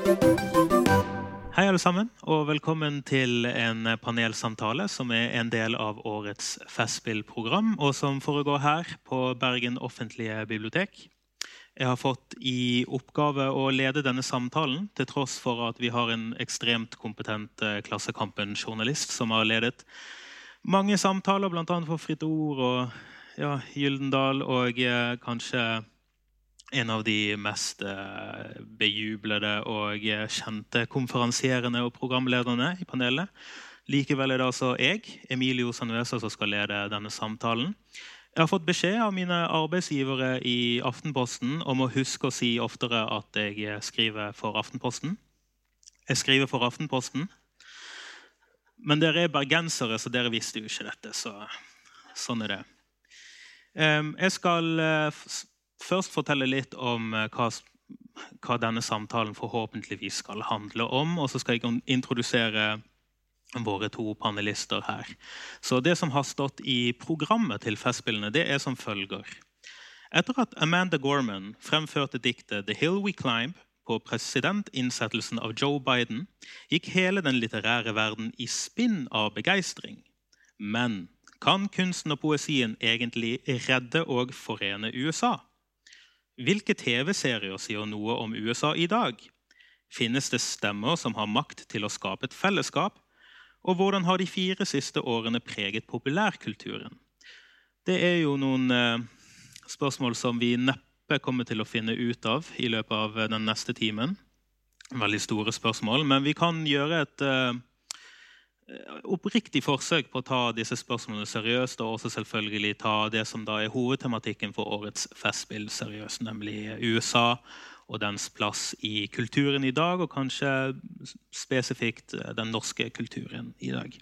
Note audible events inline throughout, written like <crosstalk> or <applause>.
Hei, alle sammen, og velkommen til en panelsamtale som er en del av årets Festspillprogram, og som foregår her på Bergen offentlige bibliotek. Jeg har fått i oppgave å lede denne samtalen, til tross for at vi har en ekstremt kompetent eh, Klassekampen-journalist som har ledet mange samtaler, bl.a. for Fritt Ord og ja, Gyldendal, og eh, kanskje en av de mest eh, bejublede og eh, kjente konferansierende og programlederne i panelet. Likevel er det altså jeg, Emilio Sanuesa, som skal lede denne samtalen. Jeg har fått beskjed av mine arbeidsgivere i Aftenposten om å huske å si oftere at jeg skriver for Aftenposten. Jeg skriver for Aftenposten. Men dere er bergensere, så dere visste jo ikke dette. Så sånn er det. Jeg skal eh, først fortelle litt om eh, hva, hva, denne samtalen forhåpentligvis skal handle om. Og så skal jeg introdusere våre to panelister her. Så Det som har stått i programmet til Festspillene, det er som følger. Etter at Amanda Gorman fremførte diktet 'The Hill We Climb' på presidentinnsettelsen av Joe Biden, gikk hele den litterære verden i spinn av begeistring. Men kan kunsten og poesien egentlig redde og forene USA? Hvilke TV-serier sier noe om USA i dag? Finnes det stemmer som har makt til å skape et fellesskap? Og hvordan har de fire siste årene preget populærkulturen? Det er jo noen eh, spørsmål som vi neppe kommer til å finne ut av i løpet av den neste timen. Veldig store spørsmål, men vi kan gjøre et eh, oppriktig forsøk på å ta disse spørsmålene seriøst, og også selvfølgelig ta det som da er hovedtematikken for årets Festspill seriøst, nemlig USA og dens plass i kulturen i dag, og kanskje spesifikt eh, den norske kulturen i dag.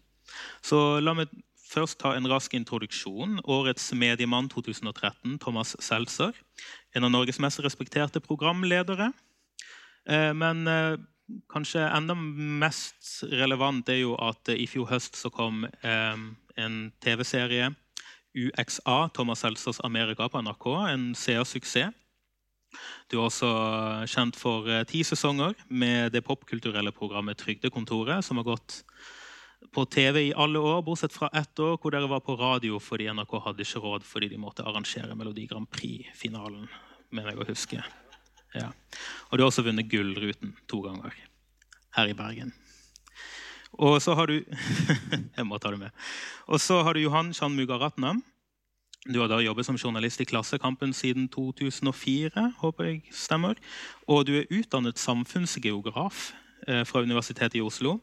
Så la meg først ta en rask introduksjon. Årets mediemann 2013, Thomas Seltzer. En av Norges mest respekterte programledere. Eh, men eh, kanskje enda mest relevant er jo at i fjor høst så kom en TV-serie, UXA, Thomas Seltzers Amerika på NRK, en seersuksess. Du er også kjent for eh, ti sesonger med det popkulturelle programmet Trygdekontoret, som har gått på TV i alle år, bortsett fra ett år hvor dere var på radio fordi NRK hadde ikke råd fordi de måtte arrangere Melodi Grand Prix-finalen. mener jeg å huske. Ja. Og du har også vunnet Gullruten to ganger her i Bergen. Og så har du <laughs> Jeg må ta det med. Og så har du Johan Shanmugaratnam, du har da jobbet som journalist i Klassekampen siden 2004, håper jeg stemmer. Og du er utdannet samfunnsgeograf eh, fra Universitetet i Oslo.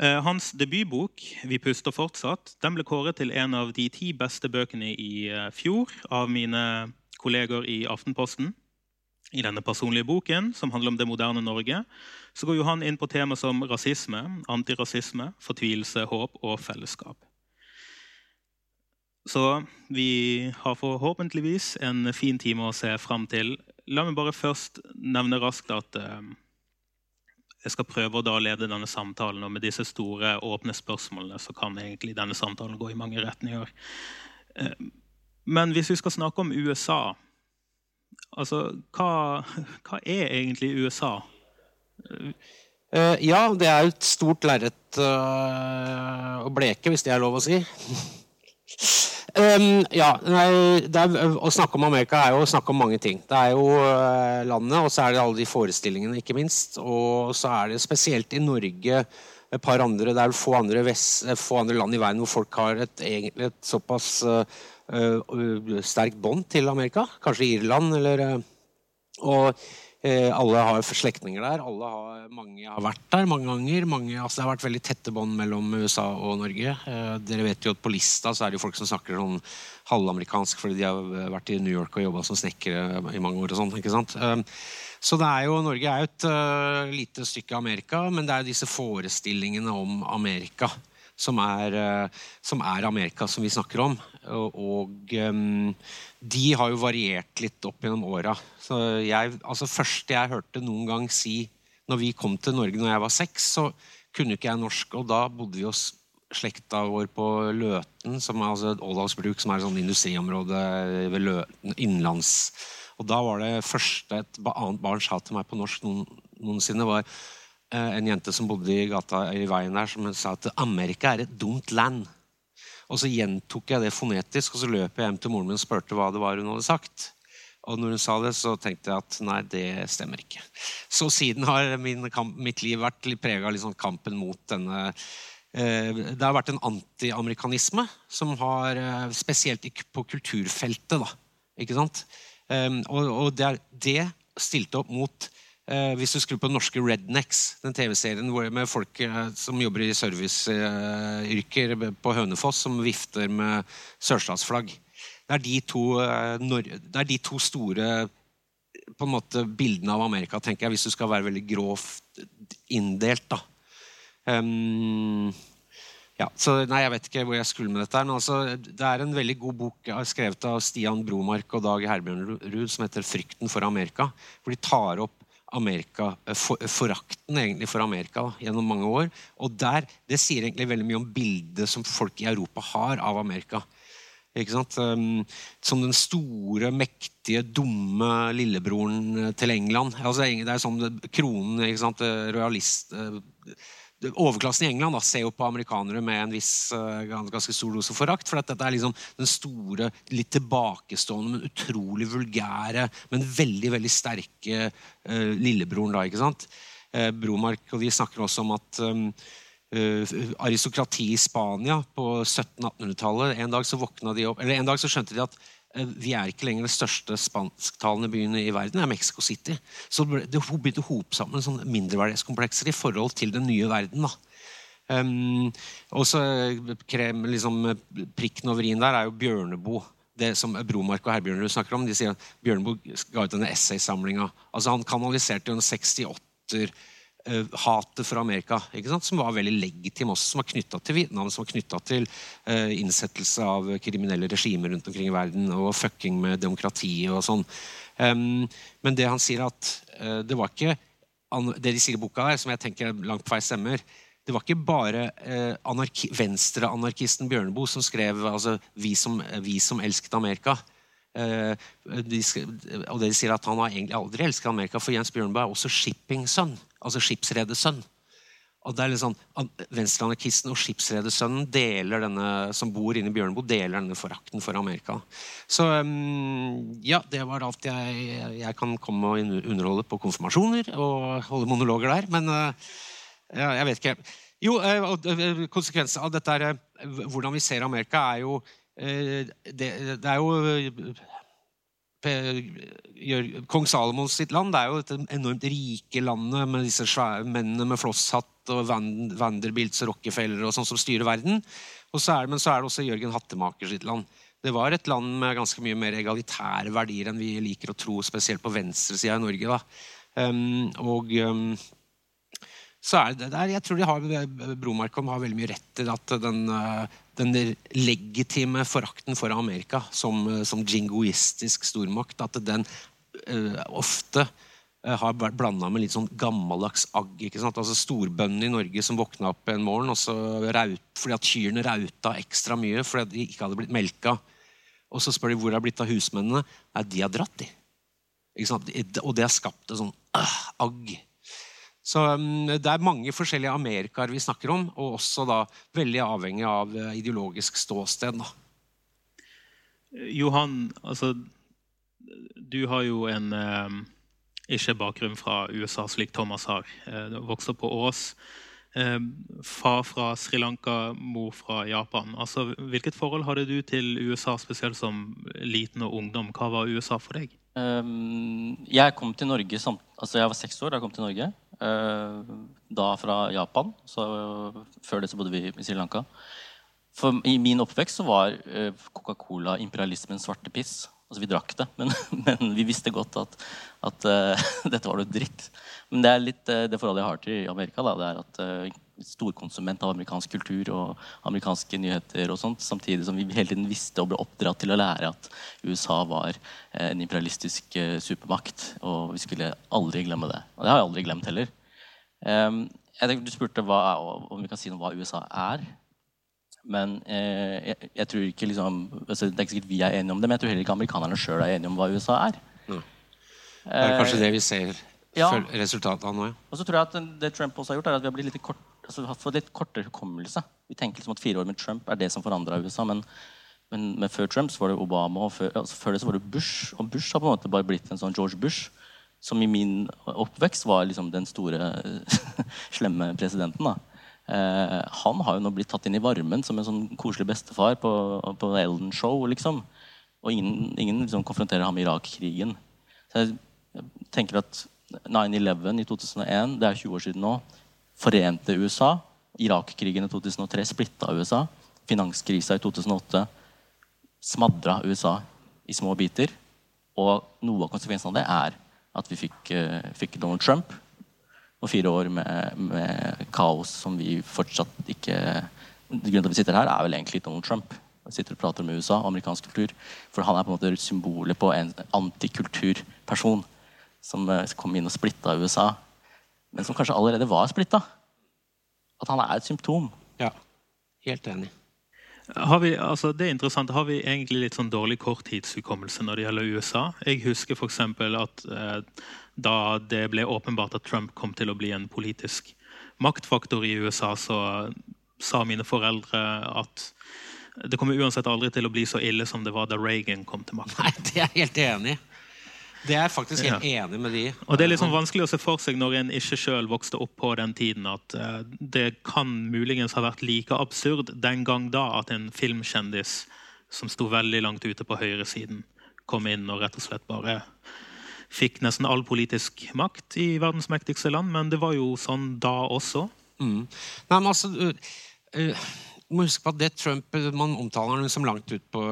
Eh, hans debutbok 'Vi puster fortsatt' den ble kåret til en av de ti beste bøkene i eh, fjor av mine kolleger i Aftenposten. I denne personlige boken, som handler om det moderne Norge, så går Johan inn på tema som rasisme, antirasisme, fortvilelse, håp og fellesskap. Så vi har forhåpentligvis en fin time å se fram til. La meg bare først nevne raskt at eh, jeg skal prøve å da lede denne samtalen. Og med disse store, åpne spørsmålene så kan egentlig denne samtalen gå i mange retninger. Eh, men hvis vi skal snakke om USA Altså, hva, hva er egentlig USA? Uh, ja, det er et stort lerret uh, å bleke, hvis det er lov å si. <laughs> Um, ja, nei, er, Å snakke om Amerika er jo å snakke om mange ting. Det er jo uh, landet, og så er det alle de forestillingene, ikke minst. Og så er det spesielt i Norge et par andre, Det er få andre, vest, eh, få andre land i verden hvor folk har et, et såpass uh, sterkt bånd til Amerika. Kanskje Irland eller og Eh, alle har slektninger der. Har, mange har vært der mange ganger. Mange, altså det har vært veldig tette bånd mellom USA og Norge. Eh, dere vet jo at På lista så er det jo folk som snakker sånn halvamerikansk fordi de har vært i New York og jobba som snekkere i mange år. og sånt, ikke sant? Eh, så det er jo, Norge er jo et uh, lite stykke Amerika, men det er jo disse forestillingene om Amerika som er, uh, som er Amerika, som vi snakker om. Og, um, de har jo variert litt opp gjennom åra. Altså, første jeg hørte noen gang si når vi kom til Norge når jeg var seks, så kunne ikke jeg norsk. Og da bodde vi hos slekta vår på Løten, som er altså Årdalsbruk, som er et sånn industriområde ved Løten, innenlands. Og da var det første et annet barn sa til meg på norsk noen, noensinne, var eh, en jente som bodde i gata i veien der, som sa at Amerika er et dumt land. Og så gjentok jeg det fonetisk, og så løp jeg hjem til moren min og spurte hva det var hun hadde sagt. Og når hun sa det, så tenkte jeg at nei, det stemmer ikke. Så siden har min, mitt liv vært litt prega av liksom kampen mot denne eh, Det har vært en antiamerikanisme som har eh, Spesielt på kulturfeltet, da. Ikke sant? Um, og, og det, det stilte opp mot uh, Hvis du skrur på norske Rednecks, den TV-serien med folk eh, som jobber i serviceyrker eh, på Hønefoss, som vifter med sørstatsflagg. Det er de to, det er de to store på en måte bildene av Amerika, tenker jeg, hvis du skal være veldig grovt inndelt. Um, ja, så nei, Jeg vet ikke hvor jeg skulle med dette. men altså, Det er en veldig god bok skrevet av Stian Bromark og Dag Herbjørnrud som heter 'Frykten for Amerika'. Hvor de tar opp Amerika, eh, for, forakten egentlig for Amerika da, gjennom mange år. Og der, Det sier egentlig veldig mye om bildet som folk i Europa har av Amerika. Ikke sant? Um, som den store, mektige, dumme lillebroren til England. Altså, det er sånn kronen, ikke sant? royalist overklassen i England da, ser jo på amerikanere med en viss uh, ganske stor dose forakt. For dette er liksom den store, litt tilbakestående, men utrolig vulgære, men veldig veldig sterke uh, lillebroren. da, ikke sant? Uh, Bromark og de snakker også om at um, aristokrati i Spania på 1700-1800-tallet En en dag så skjønte de at Eh, vi er ikke lenger den største spansktalende byen i verden. det er Mexico City. Så det begynte å hope sammen sånn mindreverdighetskomplekser i forhold til den nye verden. da. Um, og så krem, liksom, Prikken over i-en der er jo Bjørneboe. Det som Bromark og Herbjørnrud snakker om. De sier at Bjørneboe ga ut denne essaysamlinga. Altså, han kanaliserte jo en 68 uh, hatet for Amerika, som var veldig legitim også, som var knytta til Vietnam, som var knytta til uh, innsettelse av kriminelle regimer rundt omkring i verden og fucking med demokratiet og sånn. Um, men det han sier at uh, det var ikke det de sier i boka der, som jeg tenker langt på vei stemmer, det var ikke bare eh, anarki, venstreanarkisten Bjørneboe som skrev altså, vi, som, 'Vi som elsket Amerika'. Eh, de, og de sier at Han har egentlig aldri elsket Amerika, for Jens Bjørnberg er også shipping-sønn altså skipsredesønn. Og det er litt sånn, Venstreanarkisten og skipsredesønnen deler denne, som bor inne i Bjørneboe, deler denne forakten for Amerika. Så um, ja, det var alt jeg, jeg kan komme og underholde på konfirmasjoner og holde monologer der. Men uh, ja, jeg vet ikke. Jo, uh, konsekvensen av dette er, hvordan vi ser Amerika, er jo det, det er jo Kong Salomons sitt land det er jo et enormt rike landet med disse svære mennene med flosshatt og Vanderbilts og Rockefeller og sånn som styrer verden. Så er, men så er det også Jørgen Hattemaker sitt land. Det var et land med ganske mye mer egalitære verdier enn vi liker å tro, spesielt på venstresida i Norge. da. Um, og um, så er det der, Jeg tror de har, Bromarkom har veldig mye rett til at den, uh, den legitime forakten for Amerika som, uh, som jingoistisk stormakt, at den uh, ofte har vært blanda med litt sånn gammeldags agg. ikke sant? Altså Storbøndene i Norge som våkna opp en morgen og så raut, fordi at kyrne rauta ekstra mye fordi de ikke hadde blitt melka. Og så spør de hvor det har blitt av husmennene. Nei, de har dratt, de. Og det har skapt en sånn uh, agg så um, Det er mange forskjellige Amerikaer vi snakker om, og også da veldig avhengig av uh, ideologisk ståsted. Da. Johan, altså, du har jo en eh, ikke bakgrunn fra USA, slik Thomas har. Eh, du vokste opp på Ås. Eh, far fra Sri Lanka, mor fra Japan. Altså, hvilket forhold hadde du til USA, spesielt som liten og ungdom? Hva var USA for deg? Um, jeg kom til Norge samt, altså jeg var seks år da jeg kom til Norge. Uh, da fra Japan. Så, før det så bodde vi i Sri Lanka. For I min oppvekst så var uh, Coca-Cola imperialismens svarte piss. Altså Vi drakk det, men, <laughs> men vi visste godt at, at uh, <laughs> dette var noe dritt. Men det er litt det forholdet jeg har til Amerika. da, det er at storkonsument av amerikansk kultur og amerikanske nyheter. og sånt, Samtidig som vi hele tiden visste og ble oppdratt til å lære at USA var eh, en imperialistisk eh, supermakt. Og vi skulle aldri glemme det. Og det har jeg aldri glemt heller. Um, jeg tenkte Du spurte hva, om vi kan si noe om hva USA er. Men eh, jeg, jeg, tror ikke liksom, altså, Det er ikke sikkert vi er enige om det, men jeg tror heller ikke amerikanerne sjøl er enige om hva USA er. Mm. Det er kanskje det vi ser Ja. resultatet av nå. Ja. Og så tror jeg at det Trump også har gjort, er at vi har blitt litt kort, altså, har fått litt kortere hukommelse. Vi tenker liksom at fire år med Trump er det som forandra USA. Men, men, men før Trump så var det Obama, og før, altså, før det så var det Bush. Og Bush har på en måte bare blitt en sånn George Bush. Som i min oppvekst var liksom den store, <laughs> slemme presidenten. da. Eh, han har jo nå blitt tatt inn i varmen som en sånn koselig bestefar på, på Ellen Show. liksom. Og ingen, ingen liksom konfronterer ham med Irak-krigen. Så jeg tenker at 9-11 i 2001, det er 20 år siden nå, forente USA. Irak-krigen i 2003 splitta USA. Finanskrisa i 2008 smadra USA i små biter. Og noe av konsekvensen av det er at vi fikk, eh, fikk Donald Trump og fire år med, med kaos som vi fortsatt ikke Grunnen til at vi sitter her, er vel egentlig Donald Trump. Vi sitter og prater om USA og amerikansk kultur. For han er på en måte symbolet på en antikulturperson som eh, kom inn og splitta USA. Men som kanskje allerede var splitta. At han er et symptom. ja. Helt enig. Har vi, altså det er interessant, har vi egentlig litt sånn dårlig korttidshukommelse når det gjelder USA? Jeg husker f.eks. at eh, da det ble åpenbart at Trump kom til å bli en politisk maktfaktor i USA, så sa mine foreldre at det kommer uansett aldri til å bli så ille som det var da Reagan kom til makten. Nei, det er jeg helt enig i. Det er jeg faktisk helt enig med de. Og Det er litt sånn vanskelig å se for seg når en ikke sjøl vokste opp på den tiden, at eh, det kan muligens ha vært like absurd den gang da at en filmkjendis som sto veldig langt ute på høyresiden, kom inn og rett og slett bare fikk nesten all politisk makt i verdens mektigste land. Men det var jo sånn da også. Mm. Nei, men altså uh, uh, må huske på at det Trump Man omtaler som langt ut på,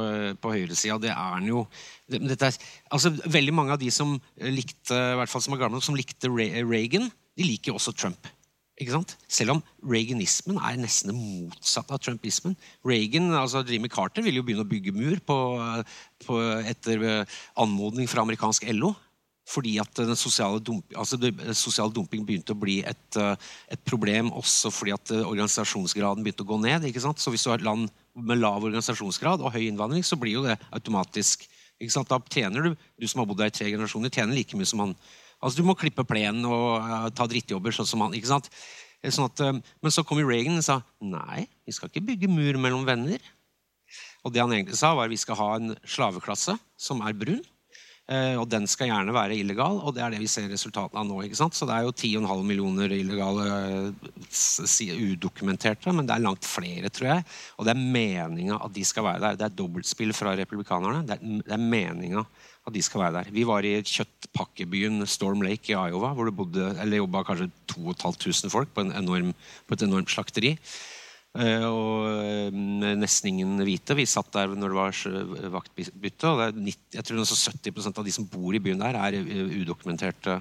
på høyresida. Det er han jo det, er, altså, Veldig mange av de som likte i hvert fall som er gamle, som likte Reagan, de liker jo også Trump. Ikke sant? Selv om reaganismen er nesten det motsatte av trumpismen. Reagan, altså Jimmy Carter ville jo begynne å bygge mur på, på, etter anmodning fra amerikansk LO. Fordi at den sosiale, dump, altså sosial dumping begynte å bli et, et, problem også fordi at organisasjonsgraden begynte å gå ned. ikke sant? Så hvis du har et land med lav organisasjonsgrad og høy innvandring, så blir jo det automatisk ikke sant? Da tjener du, du som har bodd der i tre generasjoner, tjener like mye som han. Altså Du må klippe plenen og uh, ta drittjobber sånn som han. ikke sant? Sånn at, men så kom jo Reagan og sa nei, vi skal ikke bygge mur mellom venner. Og det han egentlig sa, var vi skal ha en slaveklasse som er brun. Uh, og den skal gjerne være illegal, og det er det vi ser resultatene av nå. ikke sant? Så det er jo 10,5 millioner illegale udokumenterte, men det er langt flere, tror jeg. Og det er meninga at de skal være der. Det er dobbeltspill fra republikanerne. Det er, det er at de skal være der. Vi var i kjøttpakkebyen Storm Lake i Iowa, hvor det bodde, eller jobba kanskje 2500 folk på, enorm, på, et enormt slakteri. Uh, og nesten ingen hvite. Vi satt der når det var vaktbytte. og 90, jeg tror 70% av de som bor i byen der, er udokumenterte.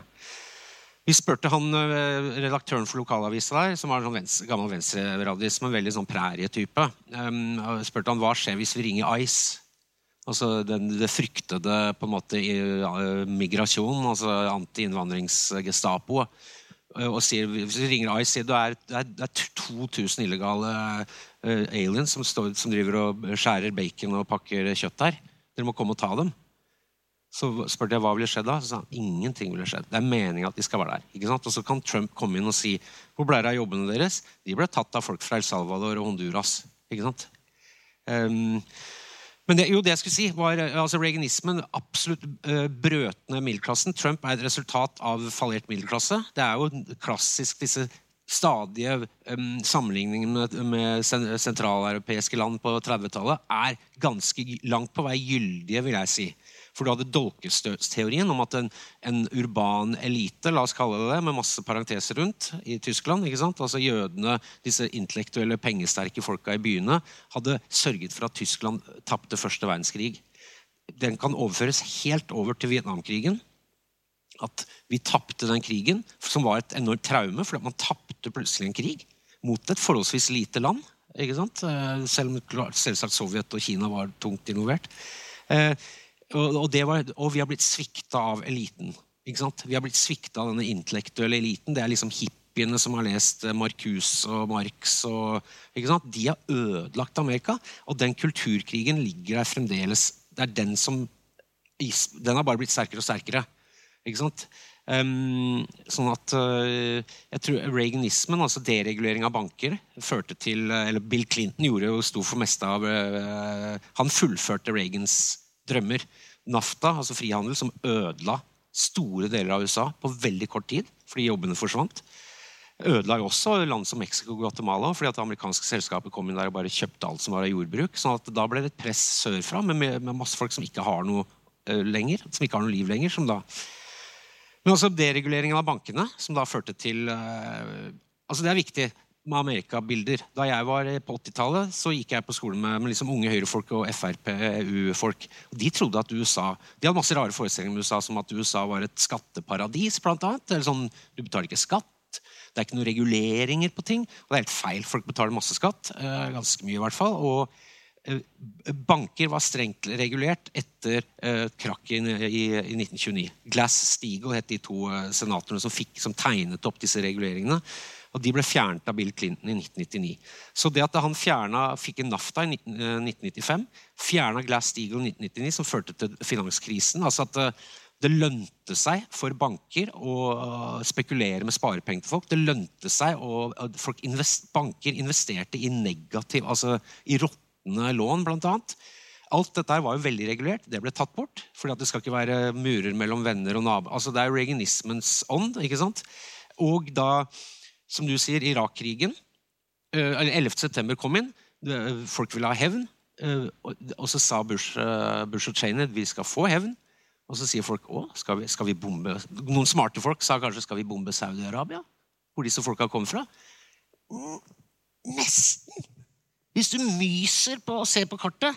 Vi spurte han redaktøren for lokalavisa der, som var en sånn venstre, gammel venstreradisme, en veldig sånn prærietype. Um, spurte han hva skjer hvis vi ringer ICE. Altså den, det fryktede på en måte i, uh, migrasjon, altså anti-innvandringsgestapo og sier, hvis vi ringer ICE, sier det er, det er, er 2000 illegale uh, aliens som, står, som, driver og skjærer bacon og pakker kjøtt der. Dere må komme og ta dem. Så spurte jeg hva ville skjedd da. Så sa han ingenting ville skjedd. Det er meninga at de skal være der. Ikke sant? Og så kan Trump komme inn og si hvor ble det av jobbene deres? De ble tatt av folk fra El Salvador og Honduras. Ikke sant? Um, men det, jo, det jeg skulle si var altså Reaganismen absolutt uh, brøt ned middelklassen. Trump er et resultat av fallert middelklasse. Det er jo klassisk disse stadige um, sammenligningene med, med sentraleuropeiske land på 30-tallet er ganske langt på vei gyldige, vil jeg si. For du hadde dolkestøtsteorien om at en, en, urban elite la oss kalle det det, med masse parenteser rundt i Tyskland ikke sant? Altså Jødene, disse intellektuelle, pengesterke folka i byene, hadde sørget for at Tyskland tapte første verdenskrig. Den kan overføres helt over til Vietnamkrigen. At vi tapte den krigen, som var et enormt traume, fordi man tapte plutselig en krig mot et forholdsvis lite land. ikke sant? Selv om selvsagt Sovjet og Kina var tungt involvert. Eh, og, og, var, og, vi har blitt svikta av eliten. Vi har blitt svikta av denne intellektuelle eliten. Det er liksom hippiene som har lest Marcuse og Marx. Og, De har ødelagt Amerika. Og den kulturkrigen ligger der fremdeles. Det er Den som Den har bare blitt sterkere og sterkere. ikke Um, sånn at uh, jeg tror Reaganismen, altså deregulering av banker, førte til Eller Bill Clinton gjorde jo sto for meste av uh, Han fullførte Reagans drømmer. NAFTA, altså frihandel, som ødela store deler av USA på veldig kort tid fordi jobbene forsvant. Ødela jo også land som Mexico og Guatemala fordi at amerikanske selskaper kom inn der og bare kjøpte alt som var av jordbruk. sånn at Da ble det et press sørfra med, med, masse folk som ikke har noe uh, lenger, som ikke har noe liv lenger. som da men også dereguleringen av bankene, som da førte til uh, altså Det er viktig Amerikabilder. Da jeg var på 80-tallet, så gikk jeg på skole med, med liksom unge høyrefolk og Frp-U-folk. De trodde at USA De hadde masse rare forestillinger om USA, som at USA var et skatteparadis. Blant annet. Eller sånn, Du betaler ikke skatt. Det er ikke noen reguleringer på ting. Og det er helt feil. Folk betaler masse skatt. Uh, ganske mye, i hvert fall. og Eh, banker var strengt regulert etter krakket i, i, i, 1929. Glass-Steagall het de to senatorene som, fikk, som, tegnet opp disse reguleringene. Og De ble fjernet av Bill Clinton i 1999. Så det at han fjerna, fikk en NAFTA i 19, uh, 1995, fjerna Glass-Steagall i 1999, som førte til finanskrisen altså at det lønte seg for banker å spekulere med sparepenger til folk. Det lønte seg, og invest, Banker investerte i negativ, altså i råtne lån, lån, bl.a. Alt dette var jo veldig regulert. Det ble tatt bort. fordi det skal ikke være murer mellom venner og naboer. Altså, det er reaganismens ånd. ikke sant? Og da, som du sier, Irak-krigen 11. Eh, september kom inn. Folk ville ha hevn. Eh, og så sa Bush, eh, Bush og Cheney vi skal få hevn. Og så sier folk å, skal vi, skal vi bombe Noen smarte folk sa kanskje skal vi bombe Saudi-Arabia? Hvor disse folka kom fra? Mm, nesten. Hvis du myser på å se på kartet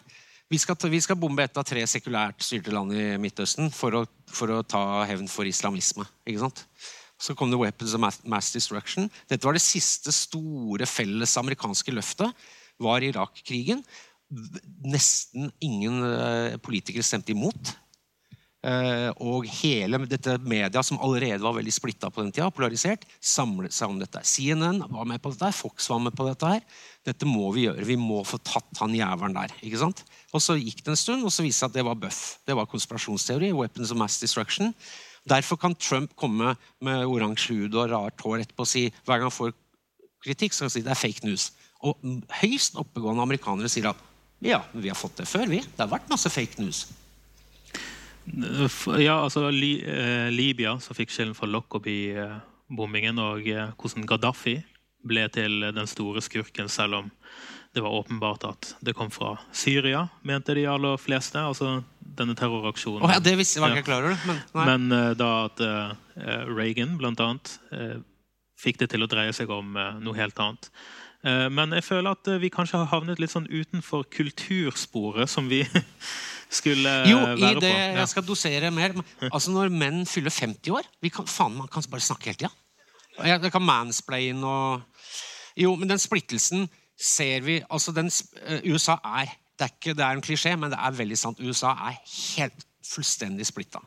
vi skal, vi skal, bombe et av tre sekulært styrte land i Midtøsten for å, for å ta hevn for islamisme. ikke sant? Så kom det Weapons of Mass Destruction. Dette var det siste store felles amerikanske løftet. var Irak-krigen. Nesten ingen uh, politikere stemte imot. Uh, og hele dette media, som allerede var veldig splitta på den tida, polarisert, samlet seg om dette. CNN var med på dette, Fox var med på dette. her. Dette må vi gjøre. Vi må få tatt han jævelen der. ikke sant? Og Så gikk det en stund, og så viste det seg at det var bøff. Det var konspirasjonsteori. Weapons of mass destruction. Derfor kan Trump komme med oransje hud og rart hår etterpå og si hver gang han får kritikk, så kan han si det er fake news. Og høyst oppegående amerikanere sier at ja, vi har fått det før, vi. Det har vært masse fake news. Ja, altså Li eh, Libya, som fikk skylden for Lockerbie-bombingen, og eh, hvordan Gaddafi ble til den store skurken, selv om det var åpenbart at det kom fra Syria, mente de aller fleste. altså denne terroraksjonen. Oh, ja, det visste jeg ikke klar over. Men, men uh, da at uh, Reagan annet uh, fikk det til å dreie seg om noe helt annet. men jeg føler at vi kanskje har havnet litt sånn utenfor kultursporet som vi <laughs> skulle jo, være på. Jo, i det jeg skal dosere mer. Altså Når menn fyller 50 år vi kan, Faen, man kan bare snakke hele tida. Jeg kan mansplaine og Jo, men den splittelsen ser vi altså den, uh, USA er det er, ikke, det er en klisjé, men det er veldig sant. USA er helt fullstendig splitta.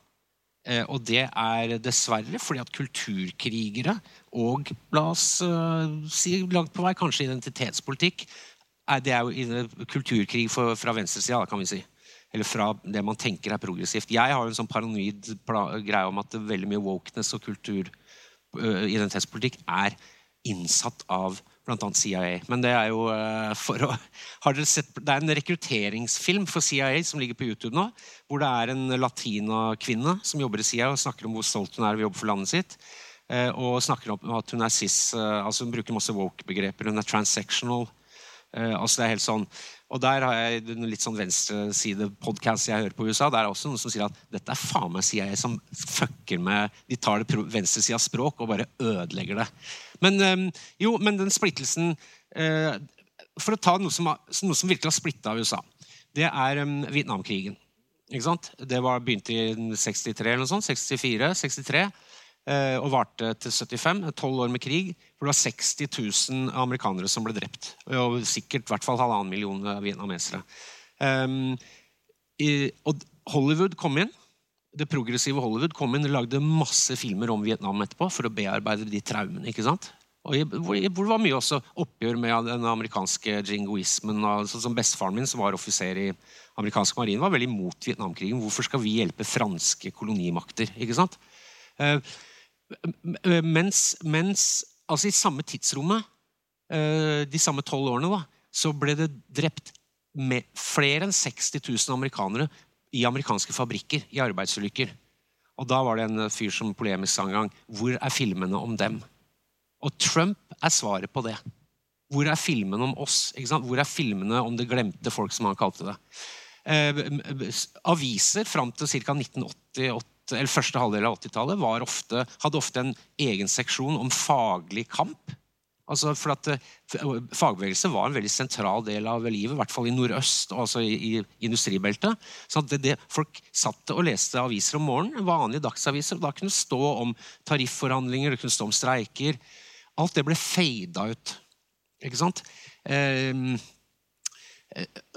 Uh, og det er dessverre fordi at kulturkrigere og la oss uh, si langt på vei kanskje identitetspolitikk Det er jo kulturkrig fra venstresida, kan vi si. Eller fra det man tenker er progressivt. Jeg har jo en sånn paranoid greie om at veldig mye wokeness og kultur Eh, identitetspolitikk er innsatt av bl.a. CIA. Men det er jo uh, for å har dere sett, Det er en rekrutteringsfilm for CIA som ligger på YouTube nå. Hvor det er en latinakvinne som jobber i CIA og snakker om hvor stolt hun er av å jobbe for landet sitt. Uh, og snakker om at hun er cis, uh, altså hun bruker masse woke-begreper. Hun er transactional. Altså det er helt sånn og der har jeg litt sånn venstreside-podkast jeg hører på USA. Der er også noen som sier at dette er faen meg CIA som fucker med De tar det venstresidas språk og bare ødelegger det. Men, ehm, jo, men den splittelsen eh, For å ta noe som, noe som virkelig har splitta USA, det er um, Vietnamkrigen. Det var begynte i 63 eller noe sånt. 64, 63. Eh, og varte til 75. Tolv år med krig. Hvor det var 60 000 amerikanere som ble drept. Og sikkert i hvert fall halvannen million vietnamesere. Um, i, og Hollywood kom inn. Det progressive Hollywood kom inn og lagde masse filmer om Vietnam etterpå for å bearbeide de traumene. ikke sant? Og hvor, hvor det var mye også oppgjør med den amerikanske jingoismen. sånn som Bestefaren min, som var offiser i amerikansk marine, var veldig imot Vietnamkrigen. Hvorfor skal vi hjelpe franske kolonimakter? ikke sant? Uh, mens, mens altså i samme tidsrommet, eh, de samme tolv årene, da, så ble det drept flere enn 60 000 amerikanere i amerikanske fabrikker i arbeidsulykker. Og da var det en fyr som polemisk sa en gang Hvor er filmene om dem? Og Trump er svaret på det. Hvor er filmene om oss? Hvor er filmene om det glemte folk, som han kalte det? Eh, aviser fram til ca. 1980 eller første halvdel av 80-tallet hadde ofte en egen seksjon om faglig kamp. Altså for at uh, Fagbevegelse var en veldig sentral del av livet, i hvert fall i nordøst, altså i, i industribeltet. Så det, det, Folk satt og leste aviser om morgenen, vanlige dagsaviser. og Da kunne det stå om tarifforhandlinger, det kunne stå om streiker. Alt det ble fada ut. Ikke sant? Um,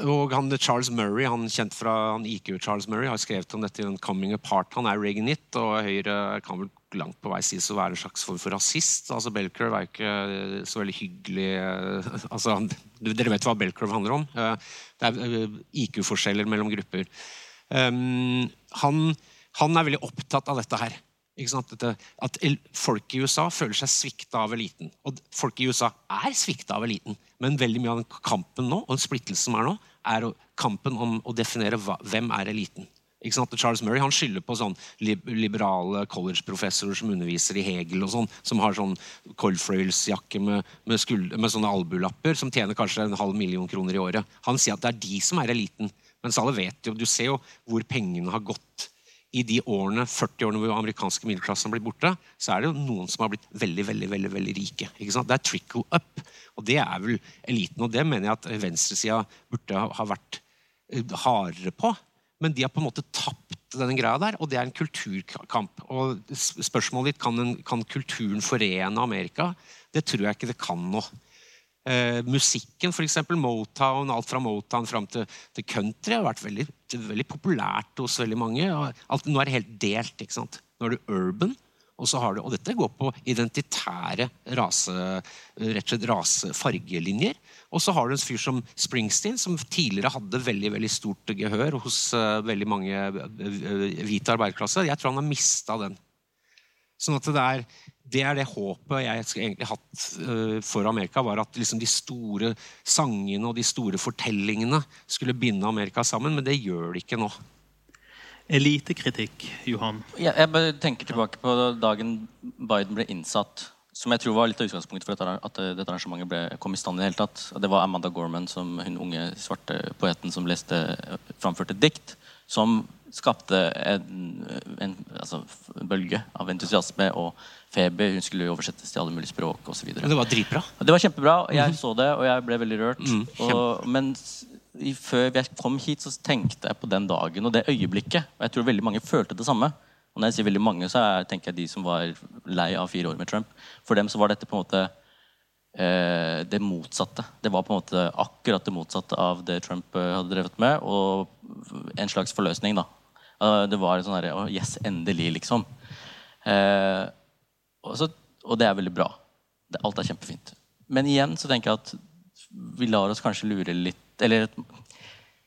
og han, Charles Murray, han kjent fra han IQ Charles Murray, har skrevet om dette i den Coming Apart. Han er Reaganit, og Høyre kan vel langt på vei sies å være en slags form for rasist. altså Bellcurve er jo ikke så veldig hyggelig eh, <laughs> altså, Dere vet hva Bellcurve handler om? Eh, det er eh, IQ-forskjeller mellom grupper. Um, han, han, er veldig opptatt av dette her. At folk i USA føler seg svikta av eliten. Og folk i USA er svikta av eliten, men veldig mye av den kampen nå, og splittelsen som er nå, er kampen om å definere hva, hvem er eliten. Charles Murray han skylder på sånn liberale college-professorer som underviser i Hegel, og sånn, som har sånn Colfrails-jakke med, med, med, sånne albulapper, som tjener kanskje en halv million kroner i året. Han sier at det er de som er eliten. Mens alle vet jo, du ser jo hvor pengene har gått i de årene, 40 årene hvor amerikanske middelklassen har blitt borte, så er det jo noen som har blitt veldig veldig, veldig, veldig rike. Det er trickle up. Og det er vel eliten. Og det mener jeg at venstresida burde ha vært eh, hardere på. Men de har på en måte tapt denne greia der, og det er en kulturkamp. Og spørsmålet ditt kan, en, kan kulturen forene Amerika. Det tror jeg ikke det kan nå. Eh, musikken, f.eks. Motown, alt fra Motown fram til, til, country, har vært veldig, veldig, populært hos veldig mange. Alt, nå er det helt delt. ikke sant? Nå er det urban. Og, så har du, og dette går på identitære rase, rett og slett rasefargelinjer. Og så har du en fyr som Springsteen, som tidligere hadde veldig veldig stort gehør hos uh, veldig mange uh, hvite arbeiderklasse. Jeg tror han har mista den. Sånn at det er, det er det håpet jeg egentlig hatt uh, for Amerika. var At liksom de store sangene og de store fortellingene skulle binde Amerika sammen. Men det gjør de ikke nå. Elitekritikk, Johan? Ja, jeg bare tenker tilbake på dagen Biden ble innsatt som jeg tror var litt av utgangspunktet for at dette arrangementet ble, kom i stand. i det hele tatt. Det var Amanda Gorman, som hun unge svarte poeten som leste, framførte et dikt som skapte en, en altså, bølge av entusiasme og feber. Hun skulle oversettes til alle mulige språk osv. Det var dritbra. Det var kjempebra. Jeg mm. så det, og jeg ble veldig rørt. Mm, og, men før jeg kom hit, så tenkte jeg på den dagen og det øyeblikket. Og jeg tror veldig mange følte det samme. Og når jeg sier veldig mange, så er, tenker jeg de som var lei av fire år med Trump. For dem så var dette på en måte eh, det motsatte. Det var på en måte akkurat det motsatte av det Trump eh, hadde drevet med. Og en slags forløsning, da. Uh, det var sånn herre Yes, endelig, liksom. Eh, og, så, og, det er veldig bra. Det, alt er kjempefint. Men igjen så tenker jeg at vi lar oss kanskje lure litt Eller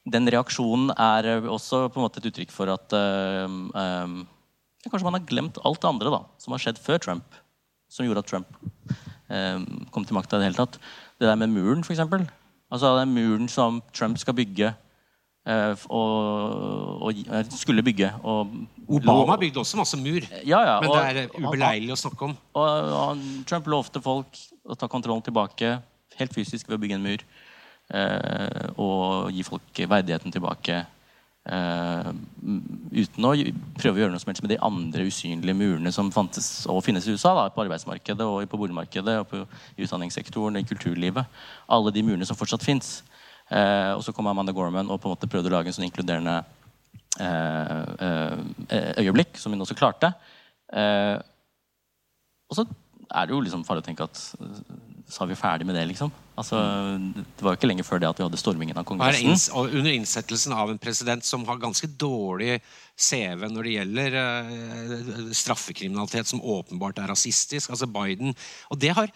den reaksjonen er også på en måte et uttrykk for at uh, um, Kanskje man har glemt alt det andre da, som har skjedd før Trump. Som gjorde at Trump eh, kom til makta i det hele tatt. Det der med muren, f.eks. Altså den muren som Trump skal bygge og, og, eh, skulle bygge. Og, Obama bygde også masse mur, ja, ja, men det er ubeleilig å snakke om. Og, og, Trump lovte folk å ta kontrollen tilbake helt fysisk ved å bygge en mur. Eh, og gi folk verdigheten tilbake. Uh, uten å prøve å gjøre noe som helst med de andre usynlige murene som fantes og finnes i USA. Da, på arbeidsmarkedet, og på boligmarkedet, og på utdanningssektoren, i kulturlivet. Alle de murene som fortsatt fins. Eh, og så kom Amanda Gorman og på en måte prøvde å lage en sånn inkluderende eh, øyeblikk, som hun også klarte. og så er det jo liksom farlig å tenke at så er vi ferdig med det, liksom. Altså, det var jo ikke lenge før det at vi hadde stormingen av Kongressen. Inns under innsettelsen av en president som har ganske dårlig CV når det gjelder uh, straffekriminalitet som åpenbart er rasistisk. Altså Biden. Og det har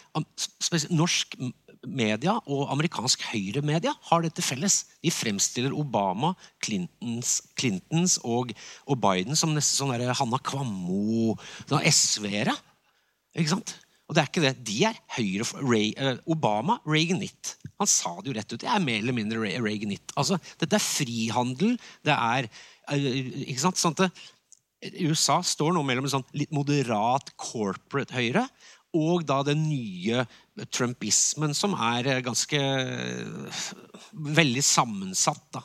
norsk media og amerikansk høyremedia har dette felles. De fremstiller Obama, Clintons, Clintons og, og, Biden som nesten sånn Hanna Kvammo, sånn SV-ere. Ikke sant? Og det er ikke det. De er høyre Ray, eh, Obama, Reaganitt. Han sa det jo rett ut. Jeg er mer eller mindre Reaganitt. Altså, dette er frihandel. Det er eh, Ikke sant? Sånn at USA står nå mellom en sånn litt moderat corporate høyre og da den nye trumpismen, som er eh, ganske eh, veldig sammensatt. da.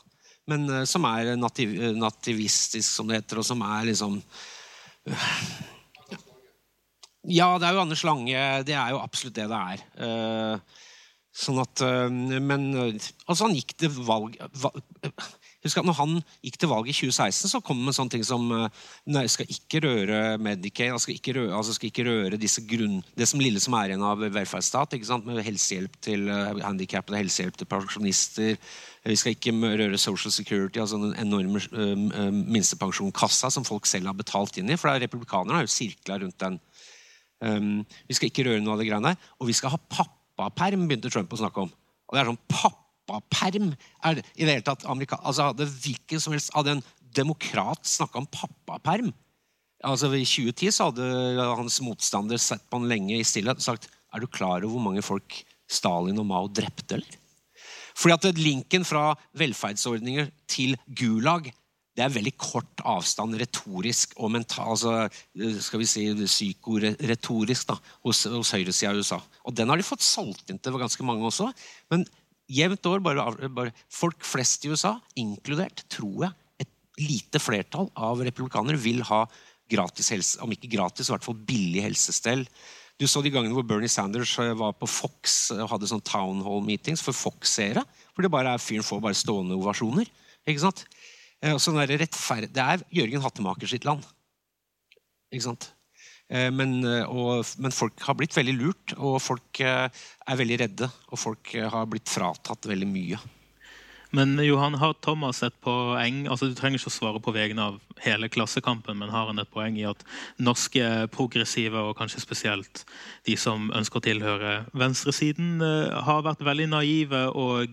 Men eh, som er nativ, nativistisk, som det heter, og som er liksom Ja, det er jo Anders Lange. Det er jo absolutt det det er. Sånn at Men altså, han gikk til valg va, Husk at når han gikk til valg i 2016, så kom han med sånne ting som eh, Nei, skal ikke røre Medicaid, skal ikke røre, altså skal ikke røre grunn, det som lille som er igjen av velferdsstat. Med helsehjelp til uh, handikappede, helsehjelp til pensjonister. Vi skal ikke røre Social Security, altså den enorme minstepensjonskassa som folk selv har betalt inn i. For republikanerne har jo sirkla rundt den. Vi skal ikke røre noe av det greiene der. Og vi skal ha pappaperm, begynte Trump å snakke om. Og det er sånn pappaperm er i det hele tatt Amerika, altså Hadde hvilken som helst Hadde en demokrat snakka om pappaperm altså I 2010 så hadde hans motstander sett på han lenge i stillhet og sagt Er du klar over hvor mange folk Stalin og Mao drepte, eller? Fordi at linken fra velferdsordninger til Gulag det er veldig kort avstand retorisk og mental, altså, skal vi si psykoretorisk da, hos, hos høyresida i USA. Og den har de fått solgt inn til ganske mange også. Men jevnt over, bare, bare folk flest i USA, inkludert, tror jeg, et lite flertall av republikanere vil ha gratis helse, om ikke gratis, i hvert fall billig helsestell. Du så de gangene hvor Bernie Sanders var på Fox og hadde sånn town hall meetings for Fox-seere. For det bare er fyren får bare stående ovasjoner. ikke sant? Og sånn rettferd... Det er Jørgen Hattemaker sitt land. Ikke sant? Men, og, men, folk har blitt veldig lurt, og folk er veldig redde. Og folk har blitt fratatt veldig mye. Men Johan, har Thomas et poeng altså Du trenger ikke å svare på vegne av hele Klassekampen, men har han et poeng i at norske progressive, og kanskje spesielt de som ønsker å tilhøre venstresiden, har vært veldig naive og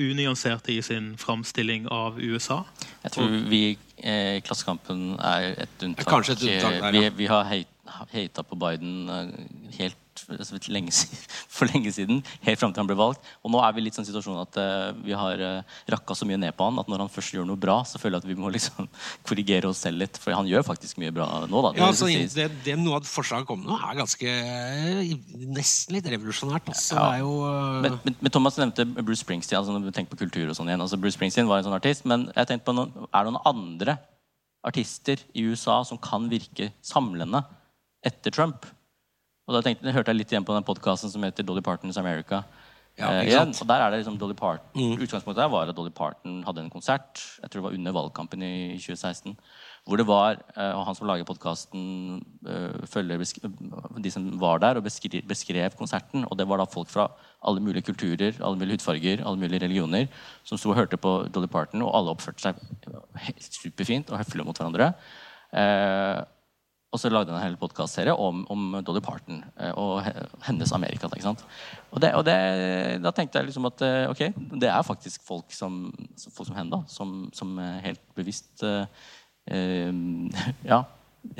unyanserte i sin framstilling av USA? Jeg tror vi i eh, Klassekampen er et unntak. Kanskje et unntak der, ja. vi, vi har hata på Biden helt lenge, <laughs> for lenge siden, helt fram til han ble valgt. Og nå er vi litt sånn situasjon at uh, vi har uh, rakka så mye ned på han at når han først gjør noe bra, så føler jeg at vi må <laughs> liksom korrigere oss selv litt. For han gjør faktisk mye bra nå. da. Ja, altså, det, det, Noe av forslaget kom nå, er ganske nesten litt revolusjonært. Altså, ja. jo, uh... men, men, men, Thomas nevnte Bruce Springsteen. altså når vi tenker på kultur og sånn igjen, altså Bruce Springsteen var en sånn artist, men jeg tenkte på noen, er det noen andre artister i USA som kan virke samlende etter Trump? Og da tenkte, jeg hørte jeg litt igjen på den podkasten som heter Dolly Partons America. Ja, eh, igjen, og der er det liksom Dolly Parton, mm. Utgangspunktet der var at Dolly Parton hadde en konsert jeg tror det var under valgkampen i 2016. Hvor det var, eh, og Han som lager podkasten, eh, følger de som var der og beskrev, beskrev, konserten. Og det var da folk fra alle mulige kulturer, alle mulige hudfarger, alle mulige religioner som sto og hørte på Dolly Parton, og alle oppførte seg superfint og høflige mot hverandre. Eh, og så lagde han en hel podkastserie om, om, Dolly Parton eh, og hennes Amerika. Da, og, det, og det, da tenkte jeg liksom at eh, ok, det er faktisk folk som, folk som henne, da, som, som helt bevisst uh, <laughs> Ja,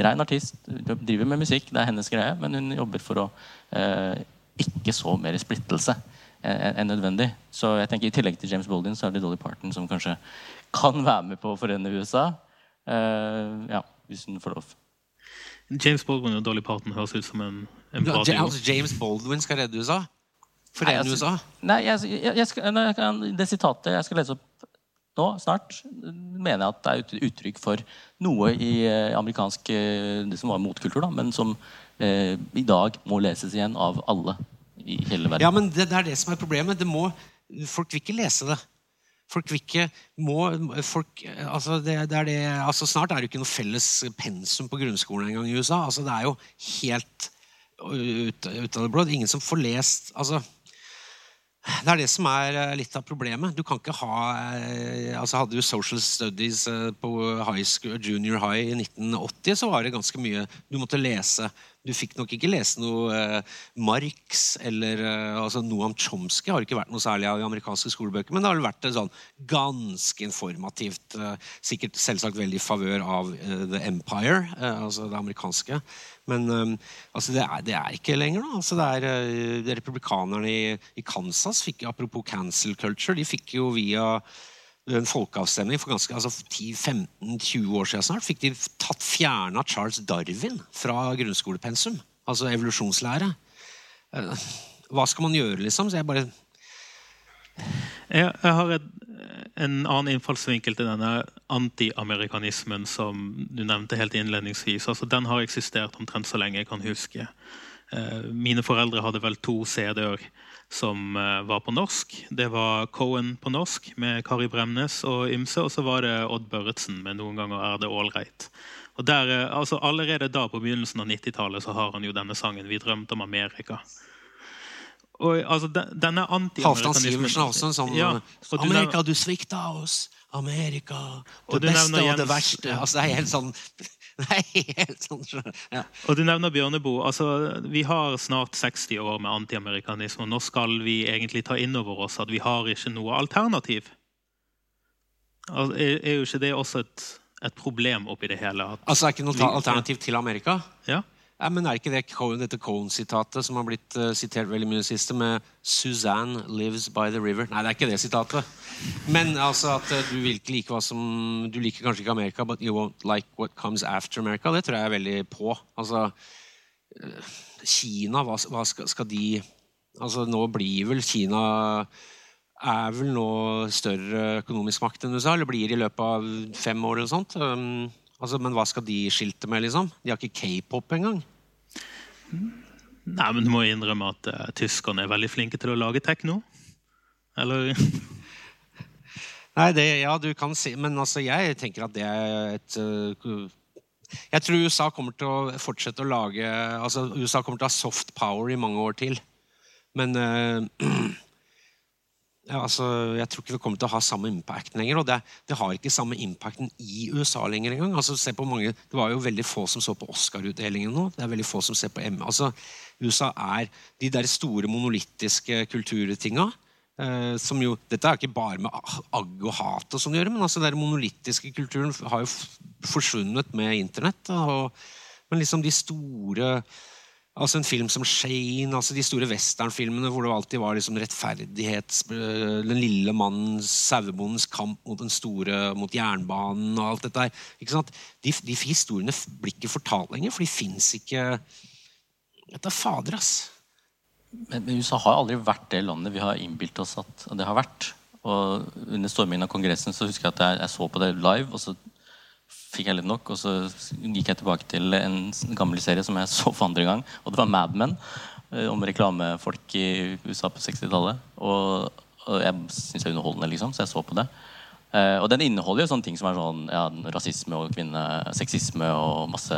rein artist. Driver med musikk, det er hennes greie, men hun jobber for å uh, ikke så mer splittelse enn nødvendig. Så jeg tenker I tillegg til James Baldwin så er det Dolly Parton som kanskje kan være med på å forene USA. Uh, ja, hvis hun får lov. James Baldwin og Dolly Parton høres ut som en, en bra duo. altså James Baldwin skal redde USA? Forene er USA? Nei, jeg, jeg, jeg skal, Det sitatet jeg skal lese opp nå, snart, mener jeg at det er uttrykk for noe i eh, amerikansk eh, Det som var motkultur, da, men som eh, i dag må leses igjen av alle i hele verden. Ja, men det, det er det som er problemet. Det må, folk vil ikke lese det. Folk vil ikke må, folk, altså det, det er det, altså Snart er det ikke noe felles pensum på grunnskolen engang i USA. Altså det er jo helt ut, ut av det blå. Ingen som får lest altså, det er det som er eh, litt av problemet. Du kan ikke ha eh, altså Hadde du social studies eh, på high school, junior high i 1980, så var det ganske mye Du måtte lese Du fikk nok ikke lese noe eh, Marx eller eh, altså Noam Chomsky har ikke vært noe særlig av i amerikanske skolebøker, men det har vel vært sånn ganske informativt. Eh, sikkert selvsagt veldig i favør av eh, The Empire, eh, altså det amerikanske. Men eh, altså det, er, det er ikke lenger, da. Altså er, Republikanerne i, i Kansas fikk apropos cancel culture, de fikk jo via en folkeavstemning for ganske, altså 10-15-20 år siden snart, fikk de tatt fjerna Charles Darwin fra grunnskolepensum. Altså evolusjonslære. Eh, Hva skal man gjøre, liksom? Så jeg bare Jeg, jeg har et, en annen innfallsvinkel til denne antiamerikanismen som du nevnte helt innledningsvis. Altså, den har eksistert omtrent så lenge jeg kan huske. Eh, Mine foreldre hadde vel to CD-er som eh, var på norsk. Det var Cohen på norsk med Kari Bremnes og ymse, og så var det Odd Børretzen med 'Noen ganger er det ålreit'. Og der, eh, altså Allerede da på begynnelsen av 90-tallet så har han jo denne sangen 'Vi drømte om Amerika'. Og altså, den- denne Halvdan Sivertsen også en sånn Ja, du Amerika, du svikta oss. Amerika. Det beste og det verste. Altså, det er helt sånn <laughs> Helt sånn ja. Og du nevner Bjørneboe. Altså, vi har snart 60 år med antiamerikanisme. Nå skal vi egentlig ta inn over oss at vi har ikke noe alternativ. Altså, er, jo ikke det også et, et problem oppi det hele? Altså, det er ikke noe alternativ til Amerika? ja? Ja, men Er ikke det dette Cohen-sitatet som har blitt uh, sitert veldig mye i det siste, med 'Suzanne lives by the river'? Nei, det er ikke det sitatet. Men altså at uh, du ikke like hva som Du liker kanskje ikke Amerika, but you won't like what comes after America. Det tror jeg er veldig på. Altså uh, Kina, hva, hva skal, skal de Altså Nå blir vel Kina er vel nå større økonomisk makt enn USA, eller blir i løpet av fem år eller sånt. Um, altså, men hva skal de skilte med, liksom? De har ikke k-pop engang. Nei, men du må innrømme at uh, tyskerne er veldig flinke til å lage tekno. Eller <laughs> Nei, det, ja, du kan si Men altså, jeg tenker at det er et uh, Jeg tror USA kommer til å fortsette å lage Altså, USA kommer til å ha soft power i mange år til. Men uh, <clears throat> ja, altså, jeg tror ikke det kommer til å ha samme impacten lenger. Og det, det har ikke samme impacten i USA lenger engang. Altså, mange, det var jo veldig få som så på Oscar-utdelingen nå. Det er veldig få som ser på M. Altså, USA er de der store monolittiske kulturtinga. Eh, som jo, dette er ikke bare med agg og hat, og sånn gjøre, men altså den monolittiske kulturen har jo forsvunnet med internett. Og, men liksom de store altså En film som Shane, altså de store westernfilmene hvor det alltid var liksom rettferdighets... eh, Den lille mannens, sauebondens kamp mot den store, mot jernbanen og alt dette der. De, de historiene blir ikke fortalt lenger, for de fins ikke Dette er fader, ass. Men, men USA har aldri vært det landet vi har innbilt oss at det har vært. Og Under stormingen av Kongressen så husker jeg at jeg, jeg så på det live. og så fikk jeg litt nok, og så gikk jeg tilbake til en gammel serie som jeg så for andre gang. Og det var Mad Men, eh, om reklamefolk i USA på 60-tallet. Og, og jeg syns det er underholdende, liksom, så jeg så på det. Uh, og den inneholder jo sånne ting som er sånn ja, rasisme og kvinneseksisme og masse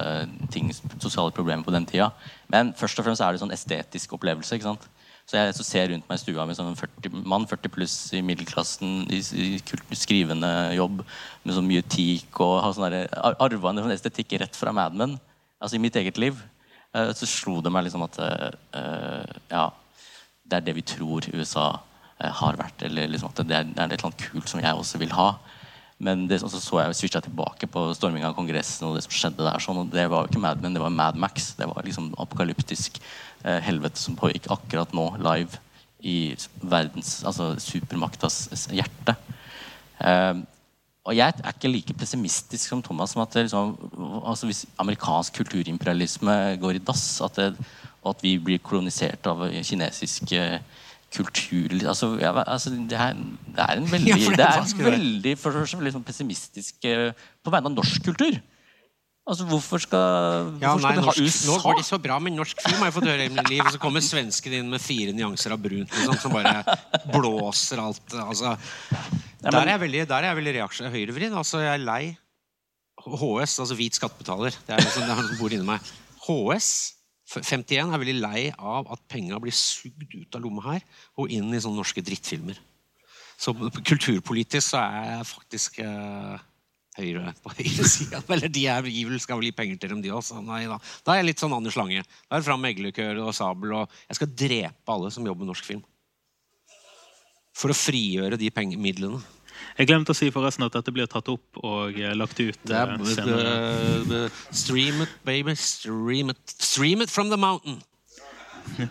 ting, sosiale problemer på den tida. Men først og fremst er det sånn estetisk opplevelse. ikke sant? Så jeg så ser rundt meg i stua med sånn en 40, mann 40 pluss i middelklassen i, i skrivende jobb med så mye teak og har sånn arva en sånn estetikk rett fra Mad Men. Altså i mitt eget liv. Eh, så slo det meg liksom at eh, ja, det er det vi tror USA har vært. Eller liksom at det er, det er et eller annet kult som jeg også vil ha. Men det, så så jeg switcha tilbake på storminga av Kongressen og det som skjedde der. sånn, og Det var jo ikke Mad Men, det var Mad Max. Det var liksom apokalyptisk eh, helvete som pågikk akkurat nå, live i verdens, altså supermaktas hjerte. Eh, og jeg er ikke like pessimistisk som Thomas. som at det liksom, altså Hvis amerikansk kulturimperialisme går i dass, at, det, og at vi blir kolonisert av kinesiske eh, kultur altså, ja, altså, <laughs> det, er, det er en veldig, Ja, det det er veldig for, sånn pessimistisk eh, på vegne av norsk kultur. Altså, Hvorfor skal, Ja, hvorfor nei, skal norsk, vi nå ha går det så bra med norsk film, har jeg fått høre hele mitt liv. Og så kommer svensken inn med fire nyanser av brunt liksom, som bare blåser alt. Altså, der er jeg veldig, der er jeg veldig høyrevridd. Altså, jeg er lei HS, altså hvit skattebetaler. Det er liksom, det er som bor inni meg. HS 51 er veldig lei av at penga blir sugd ut av lomma her og inn i sånne norske drittfilmer. Så kulturpolitisk så er jeg faktisk eh, høyre på <laughs> høyre sida. Eller de er, givel skal vel gi penger til dem, de også. Nei da. Da er jeg litt sånn Anders Lange. Da er det fram med eggeløkør og sabel. og Jeg skal drepe alle som jobber med norsk film. For å frigjøre de midlene. Jeg glemte å si forresten at dette blir tatt opp og eh, lagt ut uh, senere. The, uh, stream it, baby. Stream it. Stream it from the mountain. <laughs>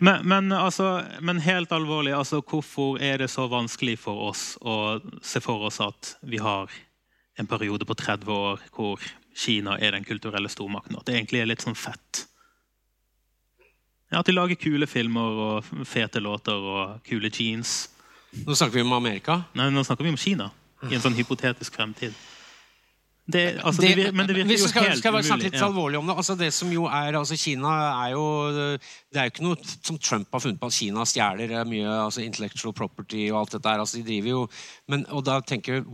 Men, men, altså, men helt alvorlig, altså, hvorfor er det så vanskelig for oss å se for oss at vi har en periode på 30 år hvor Kina er den kulturelle stormakten? At det egentlig er litt sånn fett? Ja, At de lager kule filmer og fete låter og kule jeans. Nå snakker vi om Amerika. Nei, nå snakker vi om Kina i en sånn hypotetisk fremtid. Det, altså, det, Det- men det virker jo skal, helt skal bare snakke umulig. litt alvorlig om det. Altså det som jo er, altså Kina er jo Det er jo ikke noe som Trump har funnet på at Kina stjeler eh, mye altså intellectual property og alt dette der. altså De driver jo men, Og da tenker jeg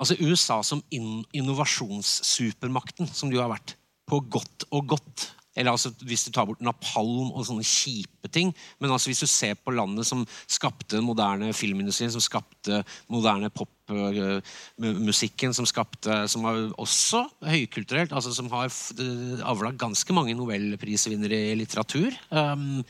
altså USA som in, innovasjonssupermakten, som du har vært, på godt og godt eller altså Hvis du tar bort napalm og sånne kjipe ting. Men altså hvis du ser på landet som skapte den moderne filmindustrien, som skapte moderne popmusikken, som skapte Som var også høykulturelt, altså som har f- avla ganske mange nobelprisvinnere i litteratur. Um,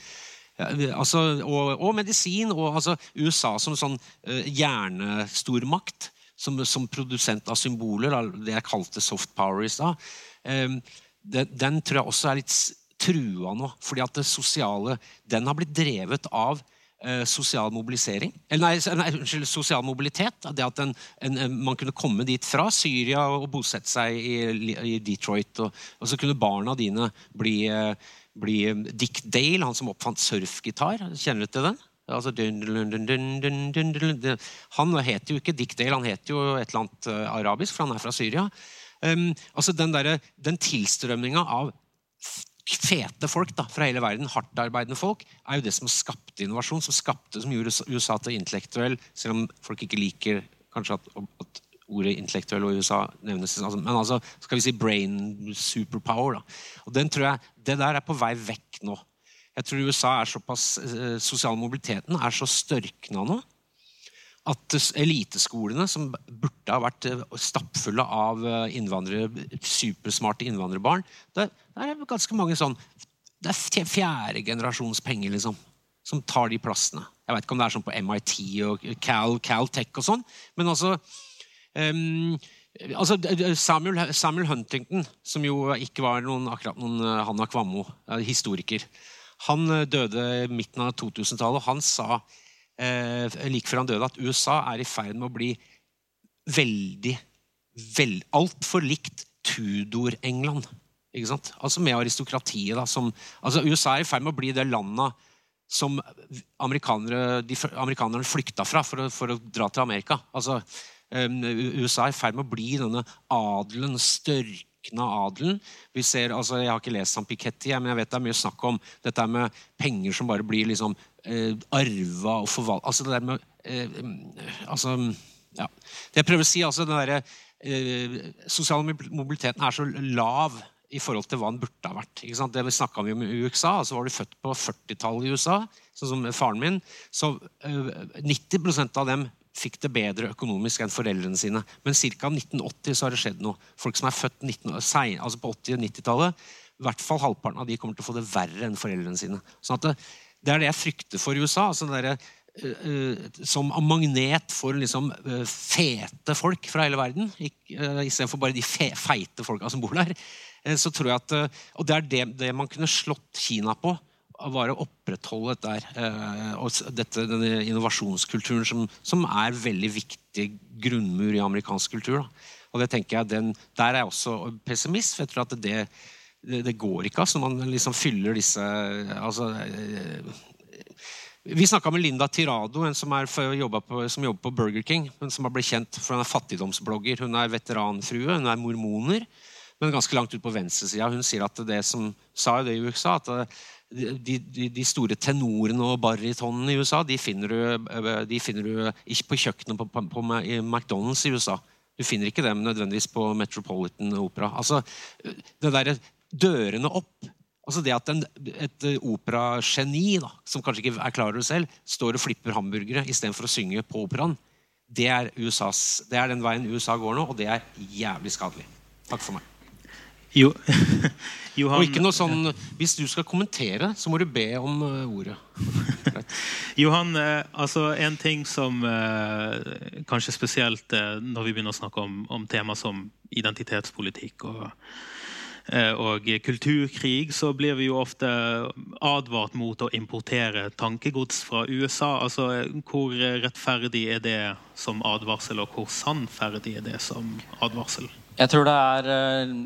altså, og, og medisin. Og altså, USA som sånn uh, hjernestormakt. Som, som produsent av symboler, det jeg kalte soft power i stad. Um, den, den, tror jeg også er litt trua nå. fordi at det sosiale den har blitt drevet av eh, sosial mobilisering. Eller nei, nei, unnskyld, sosial mobilitet. Det at en, en, man kunne komme dit fra Syria og bosette seg i, i Detroit. Og, og, så kunne barna dine bli, eh, bli eh, Dick Dale, han som oppfant surfgitar. Kjenner du til den? Altså, dun, dun, dun, han heter jo ikke Dick Dale, han heter jo et eller annet eh, arabisk, for han er fra Syria. Um, altså den, der, den tilstrømninga av fete folk da, fra hele verden, hardtarbeidende folk, er jo det som skapte innovasjon, som skapte, som gjorde USA til intellektuell, selv om folk ikke liker kanskje at, at ordet intellektuell og USA nevnes. Altså, men altså, skal vi si brain superpower. Da. Og den tror jeg, Det der er på vei vekk nå. Jeg tror USA er såpass, eh, Sosial mobiliteten er så størkna nå at eliteskolene, som burde ha vært eh, stappfulle av eh, innvandrere, supersmarte innvandrerbarn det, er ganske mange sånn Det er fjerde generasjons penger, liksom, som tar de plassene. Jeg vet ikke om det er sånn på MIT og Cal, Caltech og sånn, men altså um, altså Samuel, Samuel Huntington, som jo ikke var noen, akkurat noen eh, Hanna Kvammo, historiker, han døde midten av 2000-tallet. og Han sa like før han døde, at USA er i ferd med å bli veldig vel, Altfor likt Tudor-England. Ikke sant? Altså med aristokratiet. Da, som, altså USA er i ferd med å bli det landet som amerikanere, de amerikanerne flykta fra for å, for å dra til Amerika. Altså, um, USA er i ferd med å bli denne adelen, størkna adelen. Vi ser, altså, jeg har ikke lest San Piketty, men jeg vet det er mye snakk om dette med penger som bare blir liksom eh, arva og forvalta Altså det der med eh, altså, ja. Det jeg prøver å si, altså den derre eh, sosiale mobiliteten er så lav i forhold til hva den burde ha vært. Det vi om i USA, altså var du født på 40-tallet i USA, sånn som faren min, så eh, 90% av dem fikk det bedre økonomisk enn foreldrene sine. Men ca. 1980 så har det skjedd noe. Folk som er født 19, altså på 80- og 90-tallet, i hvert fall halvparten av de kommer til å få det verre enn foreldrene sine. Sånn det, det er det jeg frykter for i USA. altså der, eh, eh, som magnet for liksom uh, fete folk fra hele verden, ikk- eh, istedenfor bare de fe, feite folka som bor der. Uh, så tror jeg at, Og det er det, det man kunne slått Kina på. Var å opprettholde dette, eh, og dette, denne innovasjonskulturen som, som er veldig viktig grunnmur i amerikansk kultur. Da. Og det tenker jeg, den, Der er jeg også pessimist, for jeg tror at det, det, går ikke. altså Man liksom fyller disse altså, eh, vi snakka med Linda Tirado, en som, er jobber på, som jobber på Burger King. men som har blitt kjent for Hun er fattigdomsblogger. Hun er veteranfrue, hun er mormoner. Men ganske langt ut på venstresida. Hun sier at det som sa jo det i USA, at eh, de, de, de store tenorene og barytonene i USA de finner du, eh, de finner du ikke på kjøkkenet på, på, på McDonald's i USA. Du finner ikke dem nødvendigvis på Metropolitan Opera. Altså, det der, dørene opp Altså det at en, Et eh, operageni som kanskje ikke er klar over det selv, står og flipper hamburgere istedenfor å synge på operaen, Det er, USAs, det er den veien USA går nå, og det er jævlig skadelig. Takk for meg. Jo, <laughs> Johan, Og ikke noe sånn, Hvis du skal kommentere, så må du be om uh, ordet. <laughs> Johan, eh, altså en ting som eh, kanskje spesielt eh, når vi begynner å snakke om, om tema som identitetspolitikk og, eh, og kulturkrig, så blir vi jo ofte advart mot å importere tankegods fra USA. Altså, Hvor rettferdig er det som advarsel, og hvor sannferdig er det som advarsel? Jeg tror det er eh,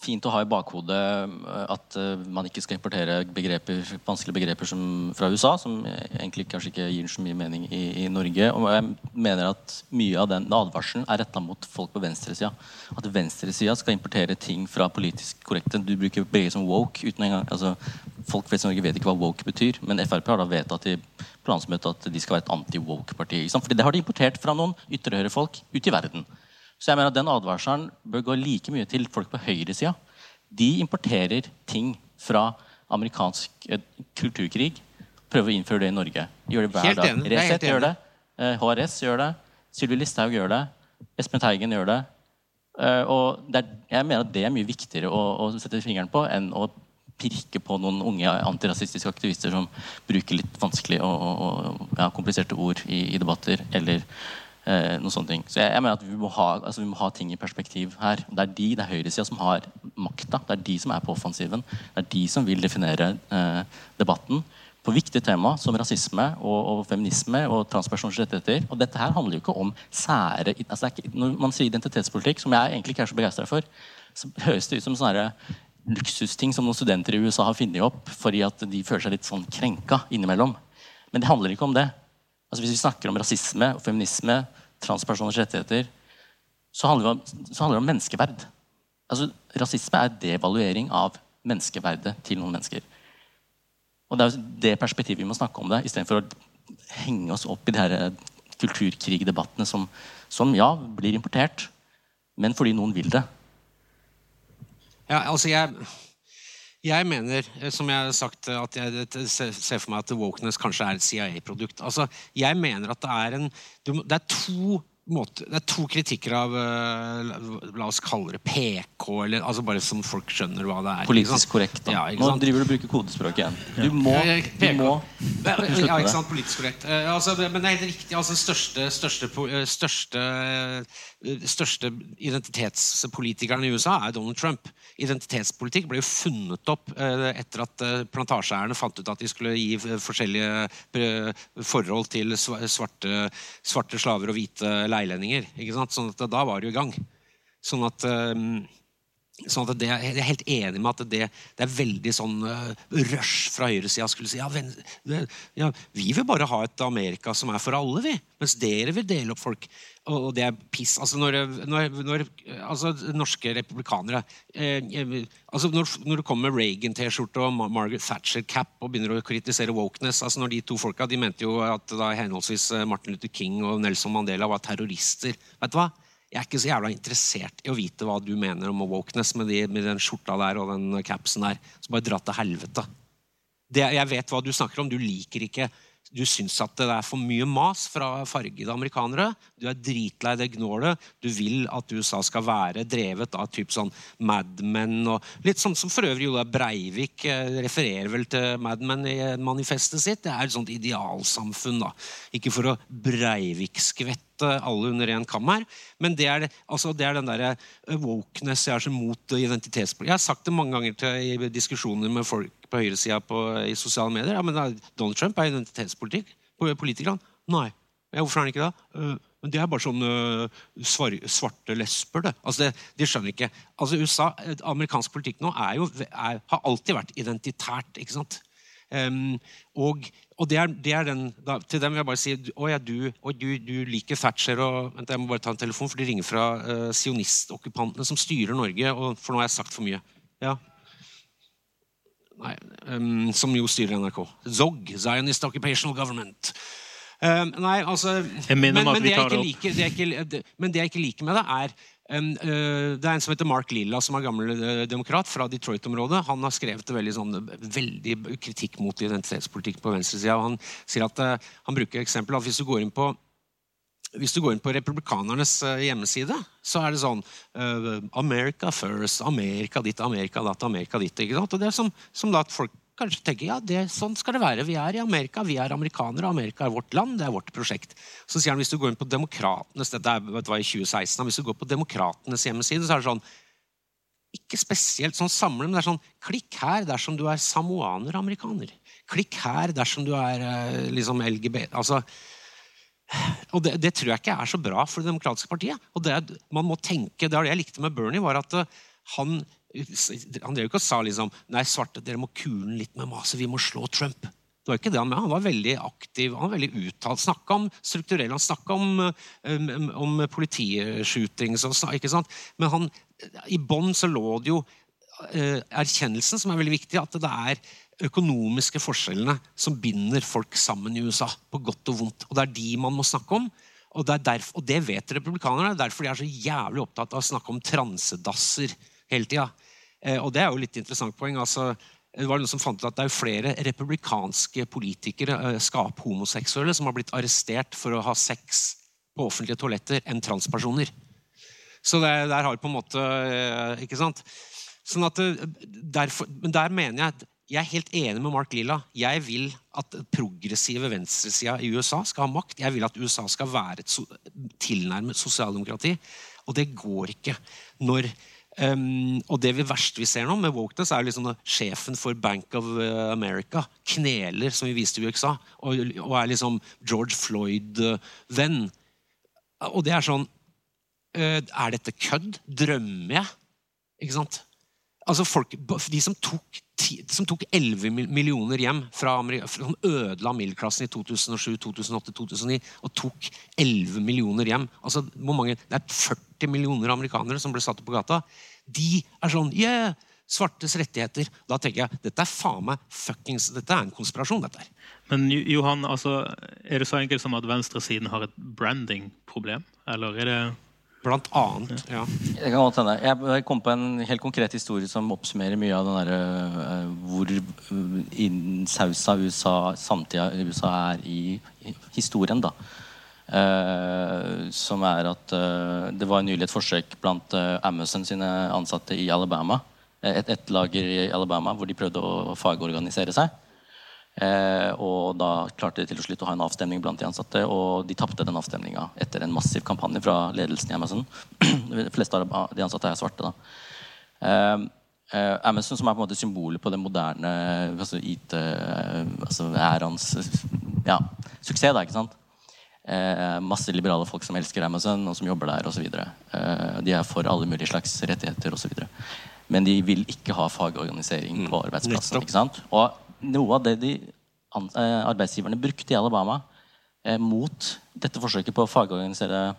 fint å ha i bakhodet eh, at eh, man ikke skal importere begreper, vanskelige begreper som, fra USA, som egentlig kanskje ikke gir så mye mening i, i Norge. Og jeg mener at mye av den advarselen er retta mot folk på venstresida. At venstresida skal importere ting fra politisk korrekte. Du bruker begge som woke. uten engang, altså, Folk flest i Norge vet ikke hva woke betyr, men Frp har da vedtatt i landsmøtet at de skal være et anti-woke-parti. Fordi det har de importert fra noen ytre høyre-folk ut i verden. Så jeg mener at den advarselen bør gå like mye til folk på høyresida. De importerer ting fra amerikansk eh, kulturkrig. Prøver å innføre det i Norge. Gjør det hver Helt dag. Resett gjør det. eh, HRS gjør det. Sylvi Listhaug gjør det. Espen Teigen gjør det. Eh, og det er, jeg mener at det er mye viktigere å, å sette fingeren på enn å pirke på noen unge antirasistiske aktivister som bruker litt vanskelige og, og, og ja, kompliserte ord i, i debatter. eller eh, noen sånne ting. Så jeg, jeg mener at vi må, ha, altså, vi må ha ting i perspektiv her. Det er de, det er høyresida som har makta. Det er de som er på offensiven. Det er de som vil definere eh, debatten på viktige tema som rasisme og, og feminisme og transpersoners rettigheter. Og dette her handler jo ikke om sære altså ikke, Når man sier identitetspolitikk, som jeg egentlig ikke er så begeistra for, så høres det ut som sånne luksusting som noen studenter i USA har funnet opp fordi at de føler seg litt sånn krenka innimellom. Men det handler ikke om det. Altså Hvis vi snakker om rasisme og feminisme, transpersoners rettigheter, så handler om, så handler det om menneskeverd. Altså Rasisme er devaluering av menneskeverdet til noen mennesker. Og Det er jo det perspektivet vi må snakke om det, istedenfor å henge oss opp i de her eh, kulturkrigdebattene som, som ja, blir importert, men fordi noen vil det. Ja, altså jeg, jeg mener, eh, som jeg har sagt, eh, at jeg ser for meg at wokeness kanskje er et CIA-produkt. Altså, jeg mener at det er en Det er to måter, det er to kritikker av eh, la, oss kalle det PK, eller altså bare som folk skjønner hva det er. Politisk korrekt. Ja, Nå driver du og bruker kodespråk igjen. Du må, du må Ja, ikke sant, politisk korrekt. Eh, altså, men det er helt riktig. altså største, største, eh, største, største identitetspolitikeren i USA er Donald Trump. Identitetspolitikk ble jo funnet opp etter at plantasjeeierne fant ut at de skulle gi forskjellige forhold til svarte, svarte slaver og hvite leilendinger. Ikke sant? Sånn at da var jo i gang. Sånn at eh, Sånn det, jeg er helt enig med at det, det er veldig sånn uh, rush fra høyresida. skulle si, ja, ja, Vi vil bare ha et Amerika som er for alle, vi. Mens dere vil dele opp folk. Og, og det er piss. Altså, når, når, når altså, norske republikanere eh, eh, altså, når, når det kommer Reagan-T-skjorte og Margaret Thatcher-cap og begynner å kritisere wokeness altså, når De to folka de mente jo at da henholdsvis eh, Martin Luther King og Nelson Mandela var terrorister. Vet du hva? Jeg er ikke så jævla interessert i å vite hva du mener om awokeness med, de, med den skjorta der og den capsen der. Så bare dra til helvete. Det, jeg vet hva du snakker om. Du liker ikke Du syns at det er for mye mas fra fargede amerikanere. Du er dritlei det gnålet. Du vil at USA skal være drevet av typ sånn Mad Men og Litt sånn som for øvrig Joda Breivik eh, refererer vel til Mad Men i manifestet sitt. Det er et sånt idealsamfunn, da. Ikke for å Breivik-skvette alle under én kam her, men det er, altså, det er den derre eh, wokeness jeg er så mot identitetspolitikk. Jeg har sagt det mange ganger til, i diskusjoner med folk på høyresida i sosiale medier. Ja, men Donald Trump er identitetspolitikk. Politiker, han. Nei. Ja, hvorfor er han ikke det? «Øh, men Det er bare sånn øh, svarte lesber, det. Altså det. De skjønner ikke. Altså USA, eh, Amerikansk politikk nå er jo, er, har alltid vært identitært. ikke sant? Ehm, og, og det, er, det er den da, Til dem vil jeg bare si Å ja, du, og du, du liker Thatcher og Vent, jeg må bare ta en telefon, for de ringer fra uh, sionistokkupantene som styrer Norge. Og, for nå har jeg sagt for mye. Ja. Nei, um, som jo styrer NRK. ZOG, Zionist Occupational Government. Ehm, nei, altså at men, det liker, det ikke, det, men det jeg ikke liker med det, er um, uh, Det er en som heter Mark Lilla, som er gammel uh, demokrat fra Detroit-området. Han har skrevet veldig, sånn, veldig kritikk mot identitetspolitikk på venstresida. Han sier at uh, han bruker eksempel at hvis du går inn på hvis du går inn på republikanernes hjemmeside, så er det sånn uh, America first, Amerika ditt, Amerika datt, Amerika ditt. ikke sant? Og det er som, som da folk kanskje tenker ja, det, sånn skal det være. Vi er i Amerika, vi er amerikanere, Amerika er vårt land, det er vårt prosjekt. Så sier han hvis du går inn på demokratenes dette er, vet du i 2016, hvis du går på demokratenes hjemmeside, så er det sånn ikke spesielt sånn samle, men det er sånn Klikk her dersom du er samoaner-amerikaner. Klikk her dersom du er eh, liksom LGBT. Altså, og det, det, tror jeg ikke er så bra for Det demokratiske partiet. Og det, man må tenke, det, det jeg likte med Bernie, var at eh, han han drev ikke og sa liksom Nei, svarte, dere må kule litt med maset. Vi må slå Trump. Det var ikke det Han med. Han var veldig aktiv, han var veldig uttalt. Snakka om strukturell, han snakka om, um, om politishootings. ikke sant? Men han, i bånn så lå det jo uh, erkjennelsen, som er veldig viktig, at det er økonomiske forskjellene som binder folk sammen i USA, på godt og vondt. Og det er de man må snakke om. Og det, derfor, og det vet republikanerne. Derfor de er så jævlig opptatt av å snakke om transedasser hele tida. Eh, og det er jo litt interessant poeng. altså det var noen som fant ut at det er flere republikanske politikere, eh, skap-homoseksuelle, som har blitt arrestert for å ha sex på offentlige toaletter enn transpersoner. Så det, der har på en måte eh, Ikke sant? Sånn at derfor, der mener jeg at jeg er helt enig med Mark Lilla. Jeg vil at progressive venstresida i USA skal ha makt. Jeg vil at USA skal være et tilnærmet sosialdemokrati. Og det går ikke når um, Og det vi verst vi ser nå med wokeness, er liksom sjefen for Bank of America kneler, som vi viste i USA, og, og er liksom George Floyd-venn. Og det er sånn uh, Er dette kødd? Drømmer jeg? Ikke sant? Altså folk, De som tok, som tok 11 millioner hjem fra Amerika, som ødela middelklassen i 2007, 2008, 2009, og tok 11 millioner hjem altså mange, Det er 40 millioner amerikanere som ble satt opp på gata. De er sånn yeah, Svartes rettigheter. Da tenker jeg dette er faen meg fuckings, dette er en konspirasjon. dette her. Men Johan, altså, er det så enkelt som at venstresiden har et branding-problem? Eller er det Blant annet. ja. Det kan godt hende. Jeg kom på en helt konkret historie som oppsummerer mye av den der, uh, hvor innsausa USA, samtida USA er i historien. da. Uh, som er at uh, det var nylig et forsøk blant Amazon sine ansatte i Alabama. Et, et lager i Alabama hvor de prøvde å fagorganisere seg. Eh, og da klarte de til slutt å ha en avstemning blant de ansatte, og de tapte den avstemninga etter en massiv kampanje fra ledelsen i Amazon. <clears throat> de fleste av de ansatte er svarte. da. Eh, eh, Amazon, som er på en måte symbolet på den moderne altså IT-æraens altså ja, suksess. da, ikke sant? Eh, masse liberale folk som elsker Amazon, og som jobber der osv. Eh, de er for alle mulige slags rettigheter osv. Men de vil ikke ha fagorganisering på mm. arbeidsplassen. ikke sant? Og noe av det de eh, arbeidsgiverne brukte i Alabama eh, mot dette forsøket på å fagorganisere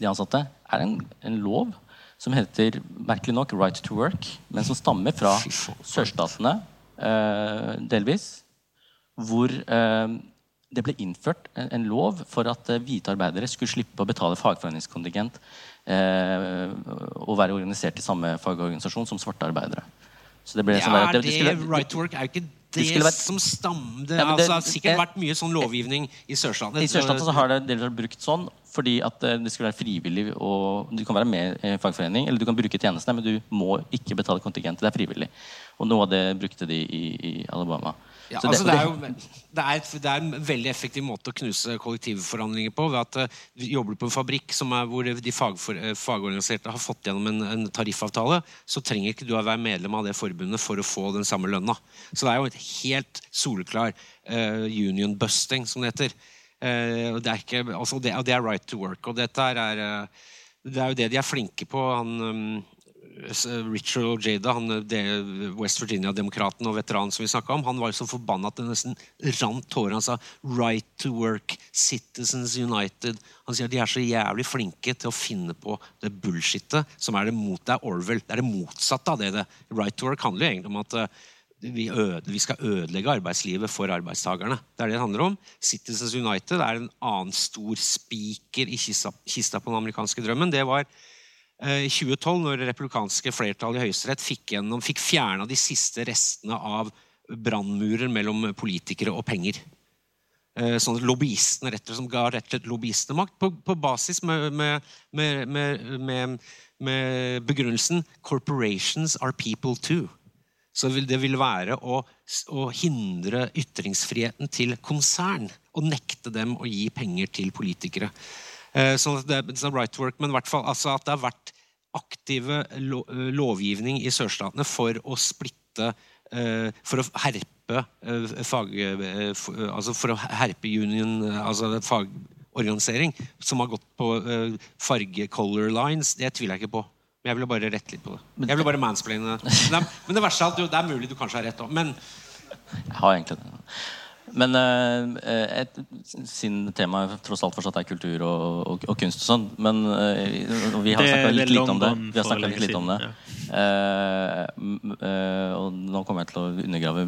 de ansatte, er en, en, lov som heter merkelig nok 'Right to Work', men som stammer fra sørstatene eh, delvis. Hvor eh, det ble innført en, lov for at eh, hvite arbeidere skulle slippe å betale fagforeningskontingent eh, og være organisert i samme fagorganisasjon som svarte arbeidere. Så det ble ja, sånn der, det, det, skulle, det, right to work er jo ikke det, det vært, som stammer det, ja, det, altså, har sikkert vært mye sånn lovgivning i Sørlandet. I Sørlandet så har det deler brukt sånn fordi at eh, det skulle være frivillig. og Du kan være med i fagforening, eller du kan bruke tjenestene, men du må ikke betale kontingent. Det er frivillig. Og noe av det brukte de i, i Alabama. Ja, altså det, er jo, det, er, det, er, en veldig effektiv måte å knuse kollektivforhandlinger på. ved at uh, Jobber du på en fabrikk er, hvor de fagfor, uh, fagorganiserte har fått gjennom en, en, tariffavtale, så trenger ikke du å være medlem av det forbundet for å få den samme lønna. Så det er jo et helt soleklar uh, union busting, som det heter. og det er, ikke, altså det, det, er right to work. Og dette er, det er jo det de er flinke på. han... Richard Ojeda, han, West Virginia-demokraten og veteranen som vi om, han var så forbanna at det nesten rant tårer. Han sa 'right to work, Citizens United'. Han sier at de er så jævlig flinke til å finne på det bullshitet som er det mot deg Orwell. Det er det motsatte av det. det. Right to work handler jo egentlig om at uh, vi, øde, vi, skal ødelegge arbeidslivet for arbeidstakerne. Det er det det handler om. Citizens United er en annen stor spiker i kista, kista på den amerikanske drømmen. Det var Eh, i 2012, når det republikanske flertallet i Høyesterett fikk, fikk fjerna de siste restene av brannmurer mellom politikere og penger. Sånn at lobbyistene rett og slett, ga rett og slett lobbyistene makt, på, på basis med, med, med, med begrunnelsen 'corporations are people too'. Så det vil være å, å, hindre ytringsfriheten til konsern. Og nekte dem å gi penger til politikere. Eh, sånn at det er right work, men hvert fall altså at det har vært aktive lovgivning i sørstatene for å splitte Eh, for å herpe eh, fag, eh, altså for å herpe union, altså fagorganisering, som har gått på farge color lines, det tviler jeg ikke på. Men jeg ville bare rette litt på det. Jeg ville bare mansplaine det. Men det verste er at det er mulig du kanskje har rett òg. Men jeg har egentlig det. Men uh, et, siden temaet tross alt fortsatt er kultur og, og, og kunst og sånn Men uh, vi har snakka litt, litt om det. Vi har litt, litt om det. Uh, og nå kommer jeg til å undergrave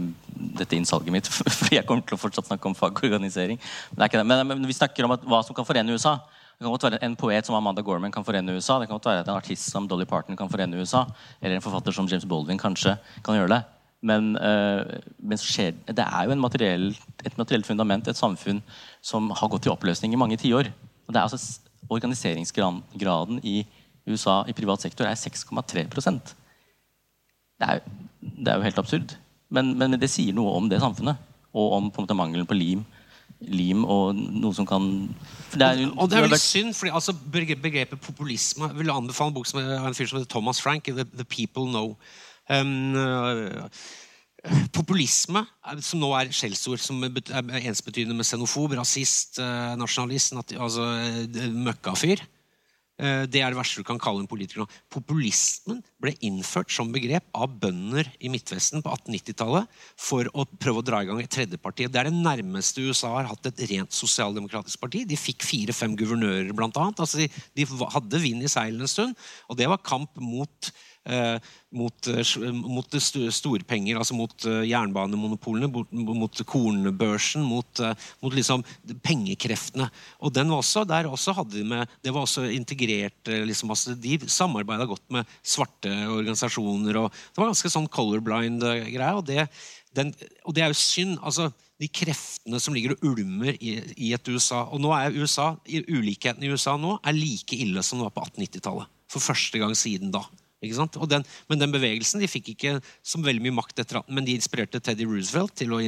dette innsalget mitt, <laughs> for jeg kommer til å fortsatt snakke om fagorganisering. Men, men, men, vi snakker om at, hva som kan forene USA. Det kan godt være En poet som Amanda Gorman kan forene USA. Det kan godt være En artist som Dolly Parton kan forene USA. Eller en forfatter som James Baldwin kanskje kan gjøre det. Men, uh, men skjer, det er jo materiell, et materielt fundament, et samfunn som har gått i oppløsning i mange tiår. Og det er altså Organiseringsgraden i USA i privat sektor er 6,3% det, er, det er jo helt absurd. Men, men, det sier noe om det samfunnet. Og om på en måte mangelen på lim. Lim og noe som kan det er, og, det er veldig synd, for altså, begrepet populisme Jeg vil anbefale en bok som en fyr som heter Thomas Frank, The, The People Know. Uh, populisme, som nå er skjellsord, som er ensbetydende med xenofob, rasist, uh, nasjonalist, altså uh, møkkafyr. Det er det verste du kan kalle en politiker. Populismen ble innført som begrep av bønder i Midtvesten på 1890-tallet for å prøve å dra i gang et tredjeparti. Det er det nærmeste USA har hatt et rent sosialdemokratisk parti. De fikk fire-fem guvernører, blant annet. Altså de, de hadde vind i seilene en stund, og det var kamp mot Eh, mot, eh, mot storpenger, altså mot eh, jernbanemonopolene, mot, kornbørsen, mot, mot liksom pengekreftene. Og den var også, der også hadde de med, Det var også integrert liksom, altså, De samarbeida godt med svarte organisasjoner. og Det var ganske sånn colorblind-greie. og det og det er jo synd. altså De kreftene som ligger og ulmer i, et USA Og nå er USA, Ulikheten i USA nå er like ille som det var på 1890-tallet. For første gang siden da. Den, men den bevegelsen de fikk ikke som veldig mye makt etter men de inspirerte Teddy Roosevelt til å,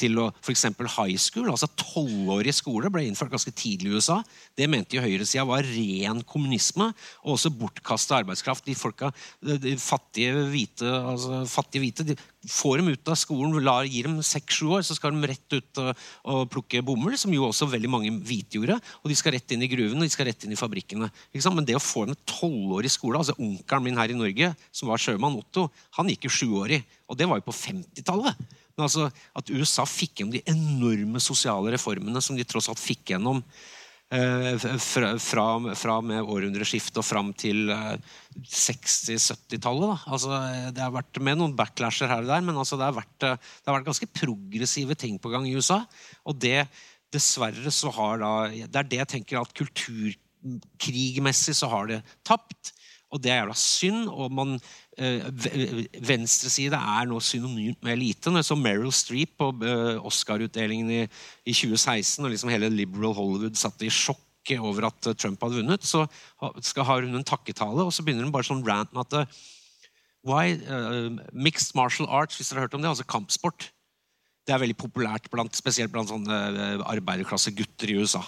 til å f.eks. high school, altså tolvårig skole, ble innført ganske tidlig i USA. Det mente jo høyresida var ren kommunisme og også bortkasta arbeidskraft. De folka, de fattige hvite, altså fattige hvite de får dem ut av skolen, lar, gir dem seks-sju år, så skal de rett ut og, og, plukke bomull, som jo også veldig mange hvite gjorde. Og de skal rett inn i gruvene og de skal rett inn i fabrikkene. Men det å få dem tolvårig skole altså Onkelen min her i Norge, som var sjømann, Otto, han gikk jo sjuårig. Og det var jo på 50-tallet. Men altså at USA fikk gjennom de enorme sosiale reformene som de tross alt fikk gjennom Eh, fra, fra, fra med århundreskiftet og fram til 60-70-tallet. Eh, altså, det har vært med noen backlasher her og der, men altså, det, har vært, det, har vært, ganske progressive ting på gang i USA. Og det dessverre så har da Det er det jeg tenker at kulturkrigmessig så har det tapt. Og det er jævla synd. og man eh, Venstreside er nå synonymt med elite. Når jeg så Meryl Streep på eh, Oscar-utdelingen i, i, 2016, og liksom hele liberal Hollywood satt i sjokk over at eh, Trump hadde vunnet, så skal ha hun en takketale, og så begynner hun bare sånn rant med at eh, why, Mixed martial arts, hvis dere har hørt om det, altså kampsport. Det er veldig populært, blant, spesielt blant sånne arbeiderklassegutter i USA.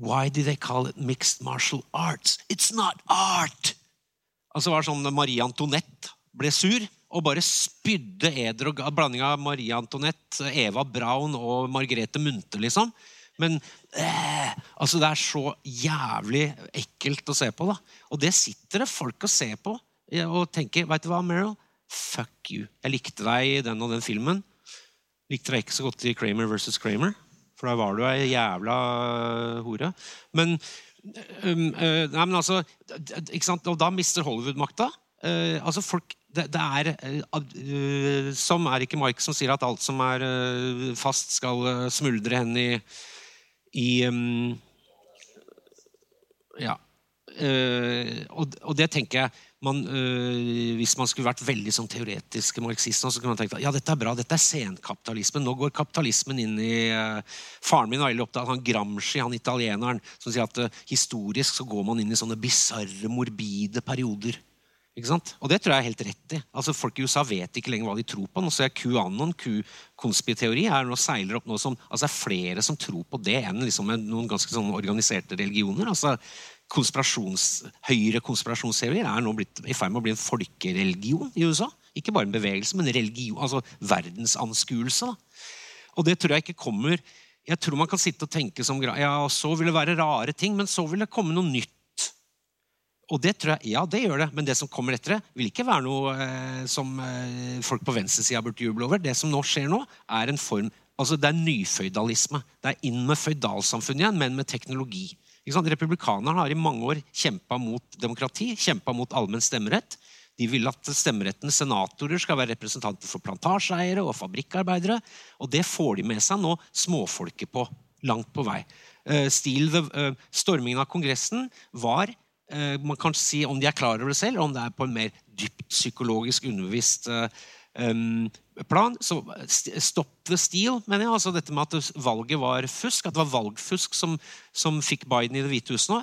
Why do they call it mixed martial arts? It's not art! Altså var det sånn Marie Antoinette ble sur og bare spydde eder og blanding av Marie Antoinette, Eva Braun og Margrethe Munthe, liksom. Men eh, altså det er så jævlig ekkelt å se på. da. Og det sitter det folk og ser på og tenker Vet du hva, Meryl? Fuck you. Jeg likte deg i den og den filmen. Likte deg ikke så godt i Kramer versus Kramer. For da var du ei jævla hore. Men, um, uh, nei, men altså? Og da mister Hollywood makta. Uh, altså folk det, det er uh, Som er ikke Mike som sier at alt som er fast, skal smuldre hen i, i um, Ja. og, og, det tenker jeg man, øh, Hvis man skulle vært veldig sånn teoretiske marxister, så kunne man tenkt at ja, dette er bra, dette er senkapitalismen. Nå går kapitalismen inn i øh, Faren min var veldig opptatt av han Gramsci, han italieneren, som sier at øh, historisk så går man inn i sånne bisarre, morbide perioder. Ikke sant? Og det tror jeg er helt rett i. Altså Folk i USA vet ikke lenger hva de tror på. Nå ser jeg QAnon, Q-konspiteori, er nå seiler opp noe som altså Det er flere som tror på det enn liksom noen ganske sånn organiserte religioner. altså konspirasjons, høyre konspirasjonsteorier er nå blitt i ferd med å bli en folkereligion i USA. Ikke bare en bevegelse, men religion, altså verdensanskuelse. Og det tror jeg ikke kommer Jeg tror man kan sitte og tenke som ja, så vil det være rare ting, men så vil det komme noe nytt. Og det tror jeg, ja, det gjør det, men det som kommer etter det, vil ikke være noe eh, som eh, folk på venstresida burde juble over. Det som nå skjer nå, er en form altså Det er nyføydalisme. Det er inn med føydalsamfunnet igjen, men med teknologi. Republikanerne har i mange år kjempa mot demokrati, kjempa mot allmenn stemmerett. De vil at stemmerettens senatorer skal være representanter for plantasjeeiere og fabrikkarbeidere. Og det får de med seg nå småfolket på, langt på vei. Stil, uh, stormingen av Kongressen var uh, man kan si Om de er klar over det selv, om det er på en mer dypt psykologisk underbevisst um, plan. Så stopp the steal, mener jeg. Altså dette med at valget var fusk. At det var valgfusk som, som fikk Biden i Det hvite huset nå.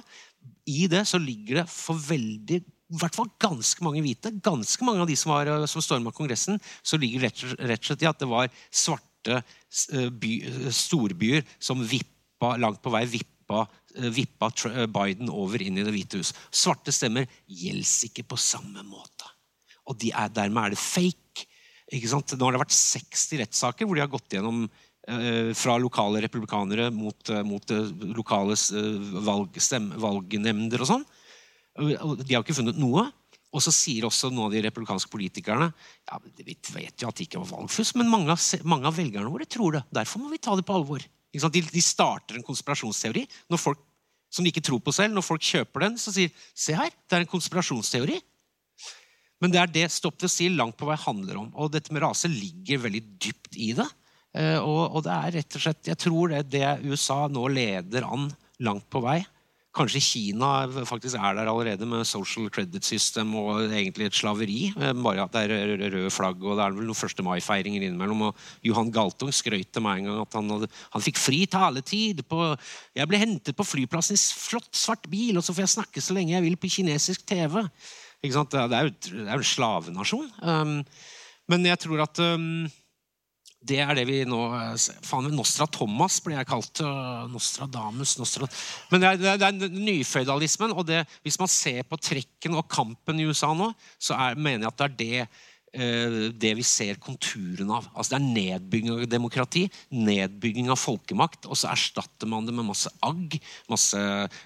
I det så ligger det for veldig i hvert fall ganske mange hvite, ganske mange av de som, var, som storma Kongressen, så ligger rett, og slett i at det var svarte eh, by, storbyer som vippa, langt på vei vippa, eh, vippa Biden over inn i Det hvite hus. Svarte stemmer gjelder ikke på samme måte. Og er, dermed er det fake. Nå har det vært 60 rettssaker hvor de har gått gjennom eh, fra lokale republikanere mot, eh, mot eh, lokale valg, stem, valgnemnder og sånn. De har ikke funnet noe. Og så sier også noen av de republikanske politikerne ja, vi vet jo at det ikke var valgfusk, men mange av, mange av, velgerne våre tror det. Derfor må vi ta det på alvor. De, de, starter en konspirasjonsteori folk som de ikke tror på selv. Når folk kjøper den, så sier se her, det er en konspirasjonsteori. Men det er det Stopp the Steal langt på vei handler om. Og dette med rase ligger veldig dypt i det. Eh, og, og det er rett og slett, Jeg tror det, det USA nå leder an langt på vei. Kanskje Kina faktisk er der allerede med social credit system og egentlig et slaveri. Eh, bare at det er røde flagg, og det er vel noen 1. mai-feiringer innimellom. og Johan Galtung skrøt til meg en gang at han, hadde, han fikk fri taletid. På, jeg ble hentet på flyplassen i flott, svart bil, og så får jeg snakke så lenge jeg vil på kinesisk TV. Det er jo, det er jo en slavenasjon. Um, men jeg tror at um, det er det vi nå Faen, Nostra Thomas ble jeg kalt. Nostradamus Nostra... Men det er, det er, nyføydalismen. Og det, hvis man ser på trekken og kampen i USA nå, så er, mener jeg at det er det Eh, det vi ser konturene av. Altså Det er nedbygging av demokrati, nedbygging av folkemakt, og så erstatter man det med masse agg, masse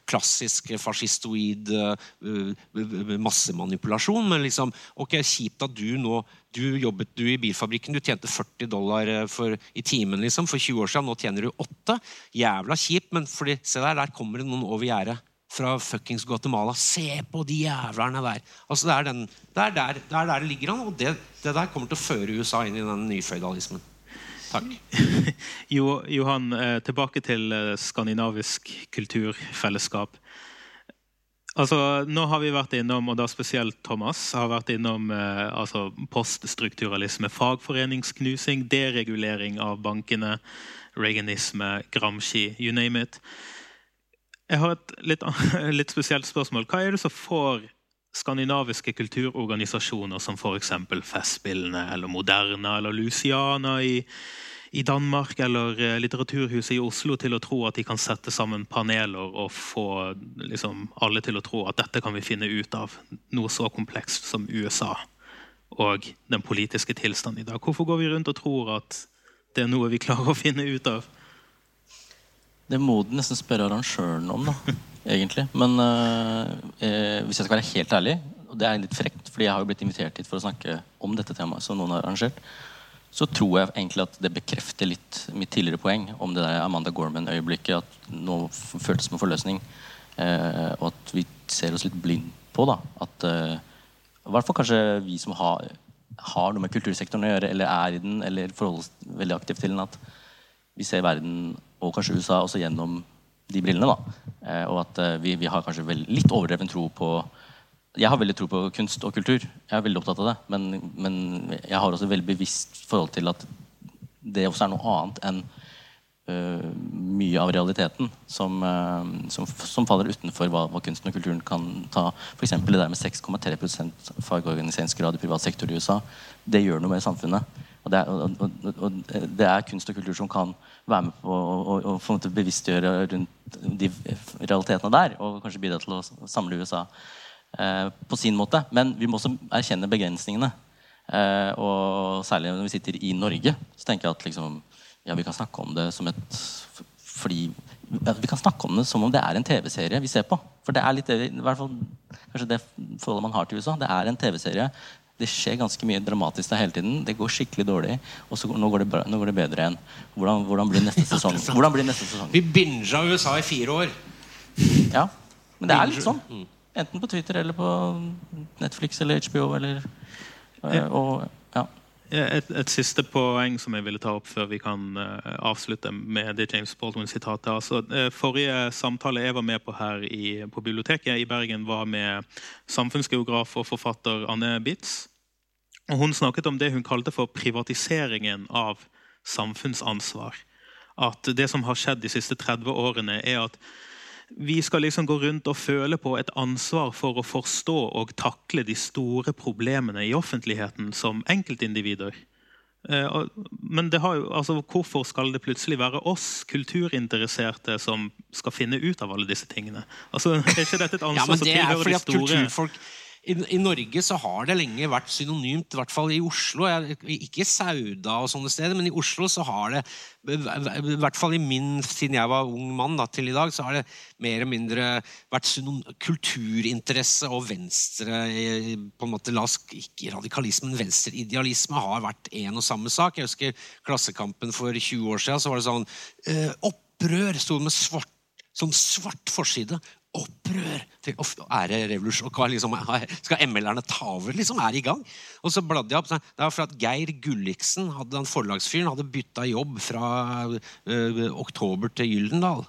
klassisk fascistoid uh, massemanipulasjon. Men liksom, ok, kjipt at du nå du jobbet du i bilfabrikken, du tjente 40 dollar for, i timen liksom, for 20 år siden. Nå tjener du 8. Jævla kjipt, men fordi, se der, der kommer det noen over gjerdet fra fuckings Guatemala. Se på de jævlerne der! Altså, det, er den, det, er der, det, er der, det ligger an, og det, det, der kommer til å føre USA inn i den nyføydalismen. Takk. <laughs> Jo, Johan, eh, tilbake til eh, skandinavisk kulturfellesskap. Altså, nå har vi vært innom, og da spesielt Thomas, har vært innom eh, altså poststrukturalisme, fagforeningsknusing, deregulering av bankene, reaganisme, Gramsci, you name it. Jeg har et litt, <laughs> litt, spesielt spørsmål. Hva er det som får skandinaviske kulturorganisasjoner som f.eks. Festspillene eller Moderna eller Luciana i, i, Danmark eller eh, Litteraturhuset i Oslo til å tro at de kan sette sammen paneler og få liksom, alle til å tro at dette kan vi finne ut av noe så komplekst som USA og den politiske tilstanden i dag? Hvorfor går vi rundt og tror at det er noe vi klarer å finne ut av? Det må du nesten spørre arrangøren om, da, <laughs> egentlig. Men uh, eh, hvis jeg skal være helt ærlig, og det er litt frekt, fordi jeg har jo blitt invitert hit for å snakke om dette temaet, som noen har arrangert, så tror jeg egentlig at det bekrefter litt mitt tidligere poeng om det der Amanda Gorman-øyeblikket. At noe føltes som en forløsning. Eh, og at vi ser oss litt blind på da, at eh, I hvert fall kanskje vi som har, har noe med kultursektoren å gjøre, eller er i den, eller forholder oss veldig aktivt til den, at vi ser verden og kanskje USA også gjennom de brillene. da. Eh, og at eh, vi, vi har kanskje litt overdreven tro på Jeg har veldig tro på kunst og kultur. Jeg er veldig opptatt av det. Men, men jeg har også veldig bevisst forhold til at det også er noe annet enn uh, mye av realiteten som, uh, som, som faller utenfor hva, hva kunsten og kulturen kan ta. F.eks. det der med 6,3% fagorganiseringsgrad i privat sektor i USA. Det gjør noe med samfunnet. Og det, er, og, og, det, er, kunst og kultur som kan være med på å bevisstgjøre rundt de realitetene der. Og kanskje bidra til å samle USA eh, på sin måte. Men vi må også erkjenne begrensningene. Eh, og særlig når vi sitter i Norge, så tenker jeg at liksom, ja, vi kan snakke om det som et fordi Vi kan snakke om det som om det er en TV-serie vi ser på. For det er litt i hvert fall kanskje det forholdet man har til USA. Det er en TV-serie. Det skjer ganske mye dramatisk der hele tiden. Det går skikkelig dårlig. Og så nå går det, bra, nå går det bedre igjen. Hvordan, hvordan, blir neste <laughs> sesong? Hvordan blir neste sesong? Vi binga USA i fire år. Ja, men det er litt sånn. Mm. Enten på Twitter eller på Netflix eller HBO eller eh, og, ja. Et, et, siste poeng som jeg ville ta opp før vi kan uh, avslutte med det James Baldwin-sitatet. Altså, uh, forrige samtale jeg var med på her i, på biblioteket i Bergen, var med samfunnsgeograf og forfatter Anne Bitz. Og hun snakket om det hun kalte for privatiseringen av samfunnsansvar. At det som har skjedd de siste 30 årene, er at vi skal liksom gå rundt og føle på et ansvar for å forstå og takle de store problemene i offentligheten som enkeltindivider. Eh, men jo, altså, hvorfor skal det plutselig være oss kulturinteresserte som skal finne ut av alle disse tingene? Altså, er ikke dette et ansvar ja, men det er fordi at kulturfolk i, I, Norge så har det lenge vært synonymt, i hvert fall i Oslo. Jeg, ikke Sauda og sånne steder, men i Oslo så har det i hvert fall i min, Siden jeg var ung mann da, til i dag, så har det mer eller mindre vært kulturinteresse og venstre på en måte, la Ikke radikalisme, men venstreidealisme har vært en og samme sak. Jeg husker Klassekampen for 20 år siden. så var det sånn eh, Opprør sto med svart, sånn svart forside opprør til ære revolusjon. Liksom, skal ML-erne ta over? liksom, Er i gang. Og så bladde jeg opp. Det var for at Geir Gulliksen, hadde, den forlagsfyren, hadde bytta jobb fra uh, oktober til Gyldendal.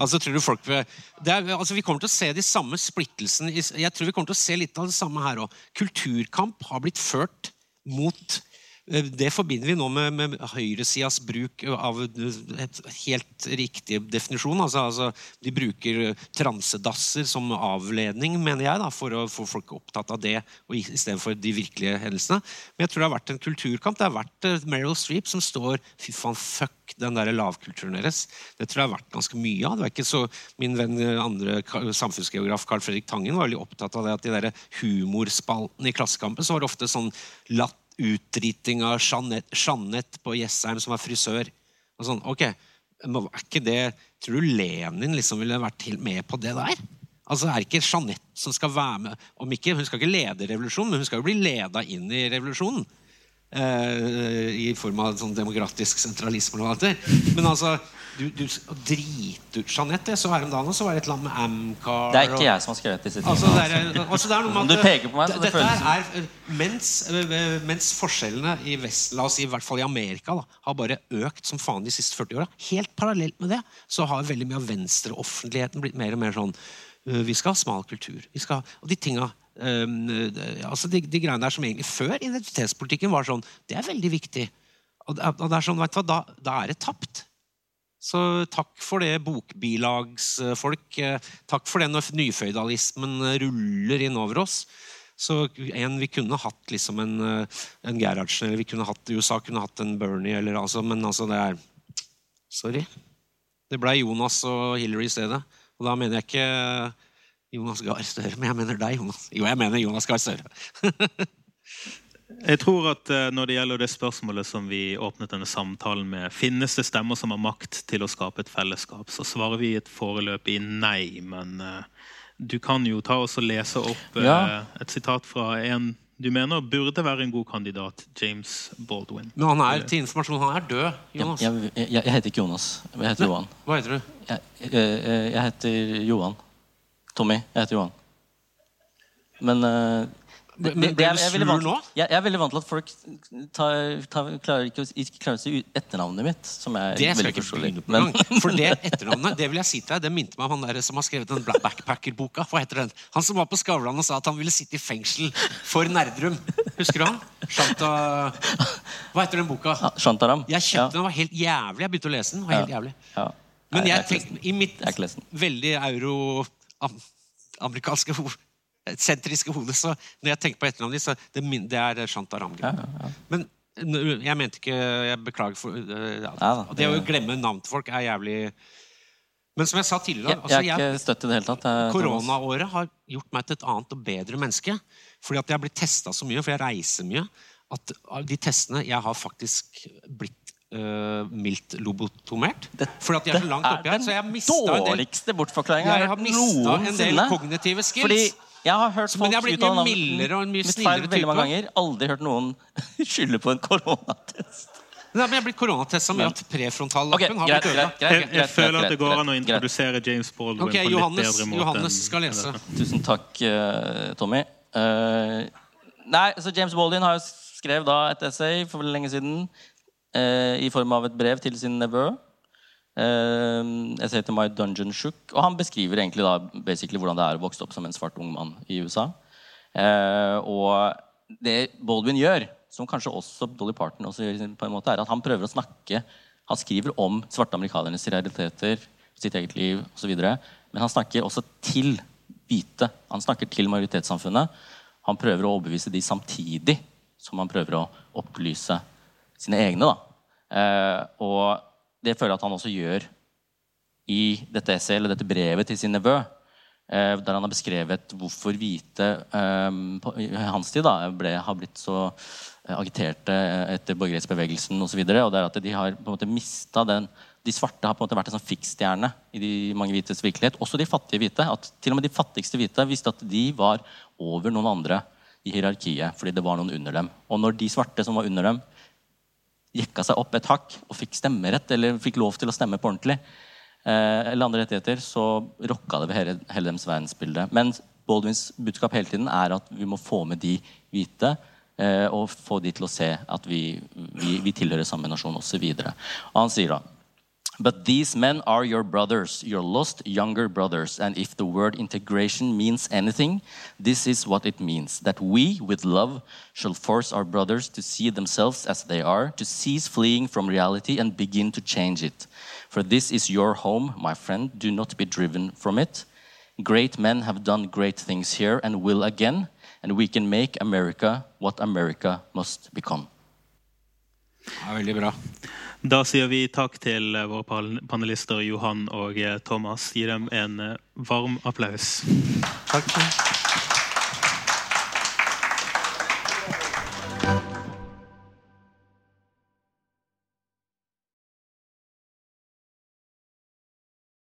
Altså, tror du folk er, altså, Vi kommer til å se de samme splittelsene. Jeg tror vi kommer til å se litt av det samme her òg. Kulturkamp har blitt ført mot det forbinder vi nå med, med høyresidas bruk av et helt riktig definisjon. Altså, altså, de bruker transedasser som avledning, mener jeg, da, for å få folk opptatt av det og istedenfor de virkelige hendelsene. Men jeg tror det har vært en kulturkamp. Det har vært uh, Meryl Streep som står Fy faen, fuck den der lavkulturen deres. Det tror jeg har vært ganske mye av. Det var ikke så, Min venn eh, andre samfunnsgeograf Carl Fredrik Tangen var veldig opptatt av det at de der humorspaltene i Klassekampen så var det ofte sånn latt utdriting av Jeanette, på Jessheim, som var frisør. Og sånn, ok, er ikke det, Tror du Lenin liksom ville vært helt med på det der? Altså, Er det ikke Jeanette som skal være med? Om ikke, Hun skal ikke lede revolusjonen, men hun skal jo bli leda inn i revolusjonen. Eh, I form av sånn demokratisk sentralisme. og alt det. Men altså, du, du drite ut Jeanette. Så her om dagen så var det et land med Amcar Det er ikke jeg som har skrevet disse tingene. Altså, det er, altså, det er noe med at, du peker på meg, så det føles er, mens, mens, forskjellene i vest, la oss si, i hvert fall i Amerika da, har bare økt som faen de siste 40 åra, helt parallelt med det, så har veldig mye av venstreoffentligheten blitt mer og mer sånn Vi skal ha smal kultur. Vi skal, og de tinga altså de, de, greiene der som egentlig før identitetspolitikken var sånn, det er veldig viktig. Og, det er sånn, vet du hva, da, da er det tapt. Så takk for det, bokbilagsfolk. Takk for det når nyføydalismen ruller innover oss. Så en, Vi kunne hatt liksom en, en Gerhardsen, eller vi kunne hatt USA kunne hatt en Bernie, eller, altså, men altså det er Sorry. Det ble Jonas og Hillary i stedet. Og da mener jeg ikke Jonas Gahr Støre, men jeg mener deg, Jonas. Jo, jeg mener Jonas Gahr Støre. Jeg tror at eh, Når det gjelder det spørsmålet som vi åpnet denne samtalen med, finnes det stemmer som har makt til å skape et fellesskap, så svarer vi et foreløpig nei. Men uh, du kan jo ta oss og lese opp uh, ja. et sitat fra en du mener burde være en god kandidat, James Baldwin. Men han er til informasjon, han er død. Jonas. Jeg, jeg, jeg heter ikke Jonas. Jeg heter Johan. Hva heter du? Jeg, jeg, heter Johan. Tommy. Jeg heter Johan. Men Blir det- det er- du jeg er vant- nå? Jeg, jeg er veldig vant til at folk tar, tar, klarer ikke, ikke klarer å si etternavnet mitt. Som er Det skal jeg veldig ikke begynne på Men. For det <laughs> etternavnet det vil jeg si til deg, det minte meg om han der som har skrevet den Black Backpacker-boka. Hva heter den? Han som var på Skavlan og sa at han ville sitte i fengsel for Nerdrum. Husker du han? Shanta Hva heter den boka? ja, Shantaram. Jeg kjøpte den, den var helt jævlig. Jeg begynte å lese den. var helt jævlig. Ja. Men jeg, jeg tenkte, i mitt Jeg har veldig euro-amerikanske sentriske hodet, så når jeg tenker på etternavnet ditt, så det, det er Shanta Ramgren. ja, ja. Men jeg mente ikke Jeg beklager for øh, ja. Da, Det å glemme navn til folk er jævlig Men som jeg sa tidligere Jeg, altså, jeg er ikke støtt i det hele tatt. jeg- Koronaåret har gjort meg til et annet og bedre menneske. Fordi at jeg har blitt testa så mye, for jeg reiser mye. At de testene Jeg har faktisk blitt øh, mildt lobotomert. Fordi at de er så langt oppi her. Så jeg har mista en del, dårligste bortforklaringa jeg har mistet en del kognitive skills. Fordi jeg har hørt Men jeg har blitt mye mildere og en mye snillere type. mange ganger. Aldri hørt noen <laughs> skylde på en koronatest. Nei, men jeg er blitt koronatesta med at prefrontallappen okay, har greit, blitt ødelagt. Jeg, føler at det går an å introdusere James Baldwin okay, på en litt Johannes, bedre måte. Johannes skal lese. Tusen takk, eh, Tommy. Uh, nei, så James Baldwin har jo skrev da et essay for veldig lenge siden i form av et brev til sin nevø. jeg ser til My Dungeon Shook. Og han beskriver egentlig da hvordan det er å vokse opp som en svart ung mann i USA. Eh, og det Baldwin gjør, som kanskje også Dolly Parton også gjør, på en måte, er at han prøver å snakke Han skriver om svarte amerikanernes realiteter, sitt eget liv osv. Men han snakker også til hvite. Han snakker til majoritetssamfunnet. Han prøver å overbevise de samtidig som han prøver å opplyse sine egne. Da. Eh, og det føler jeg at han også gjør i dette essayet, eller dette brevet til sin nevø. Eh, der han har beskrevet hvorfor hvite eh, på, hans tid da, ble, har blitt så agiterte etter borgerrettsbevegelsen osv. De har på en måte mista den De svarte har på en måte vært en sånn fiksstjerne i de mange hvites virkelighet. Også de fattige hvite. at Til og med de fattigste hvite visste at de var over noen andre i hierarkiet fordi det var noen under dem. Og når de svarte som var under dem, jekka seg opp et hakk og fikk stemmerett eller fikk lov til å stemme på ordentlig, eh, eller andre rettigheter, så rokka det ved hele, hele deres verdensbilde. Men Baldwins budskap hele tiden er at vi må få med de hvite eh, og få de til å se at vi, vi, vi tilhører samme nasjon osv. Han sier da But these men are your brothers, your lost younger brothers. And if the word integration means anything, this is what it means that we, with love, shall force our brothers to see themselves as they are, to cease fleeing from reality and begin to change it. For this is your home, my friend. Do not be driven from it. Great men have done great things here and will again, and we can make America what America must become. Ja, veldig bra. Da sier vi takk til eh, våre panelister Johan og eh, Thomas. Gi dem en eh, varm applaus. Takk.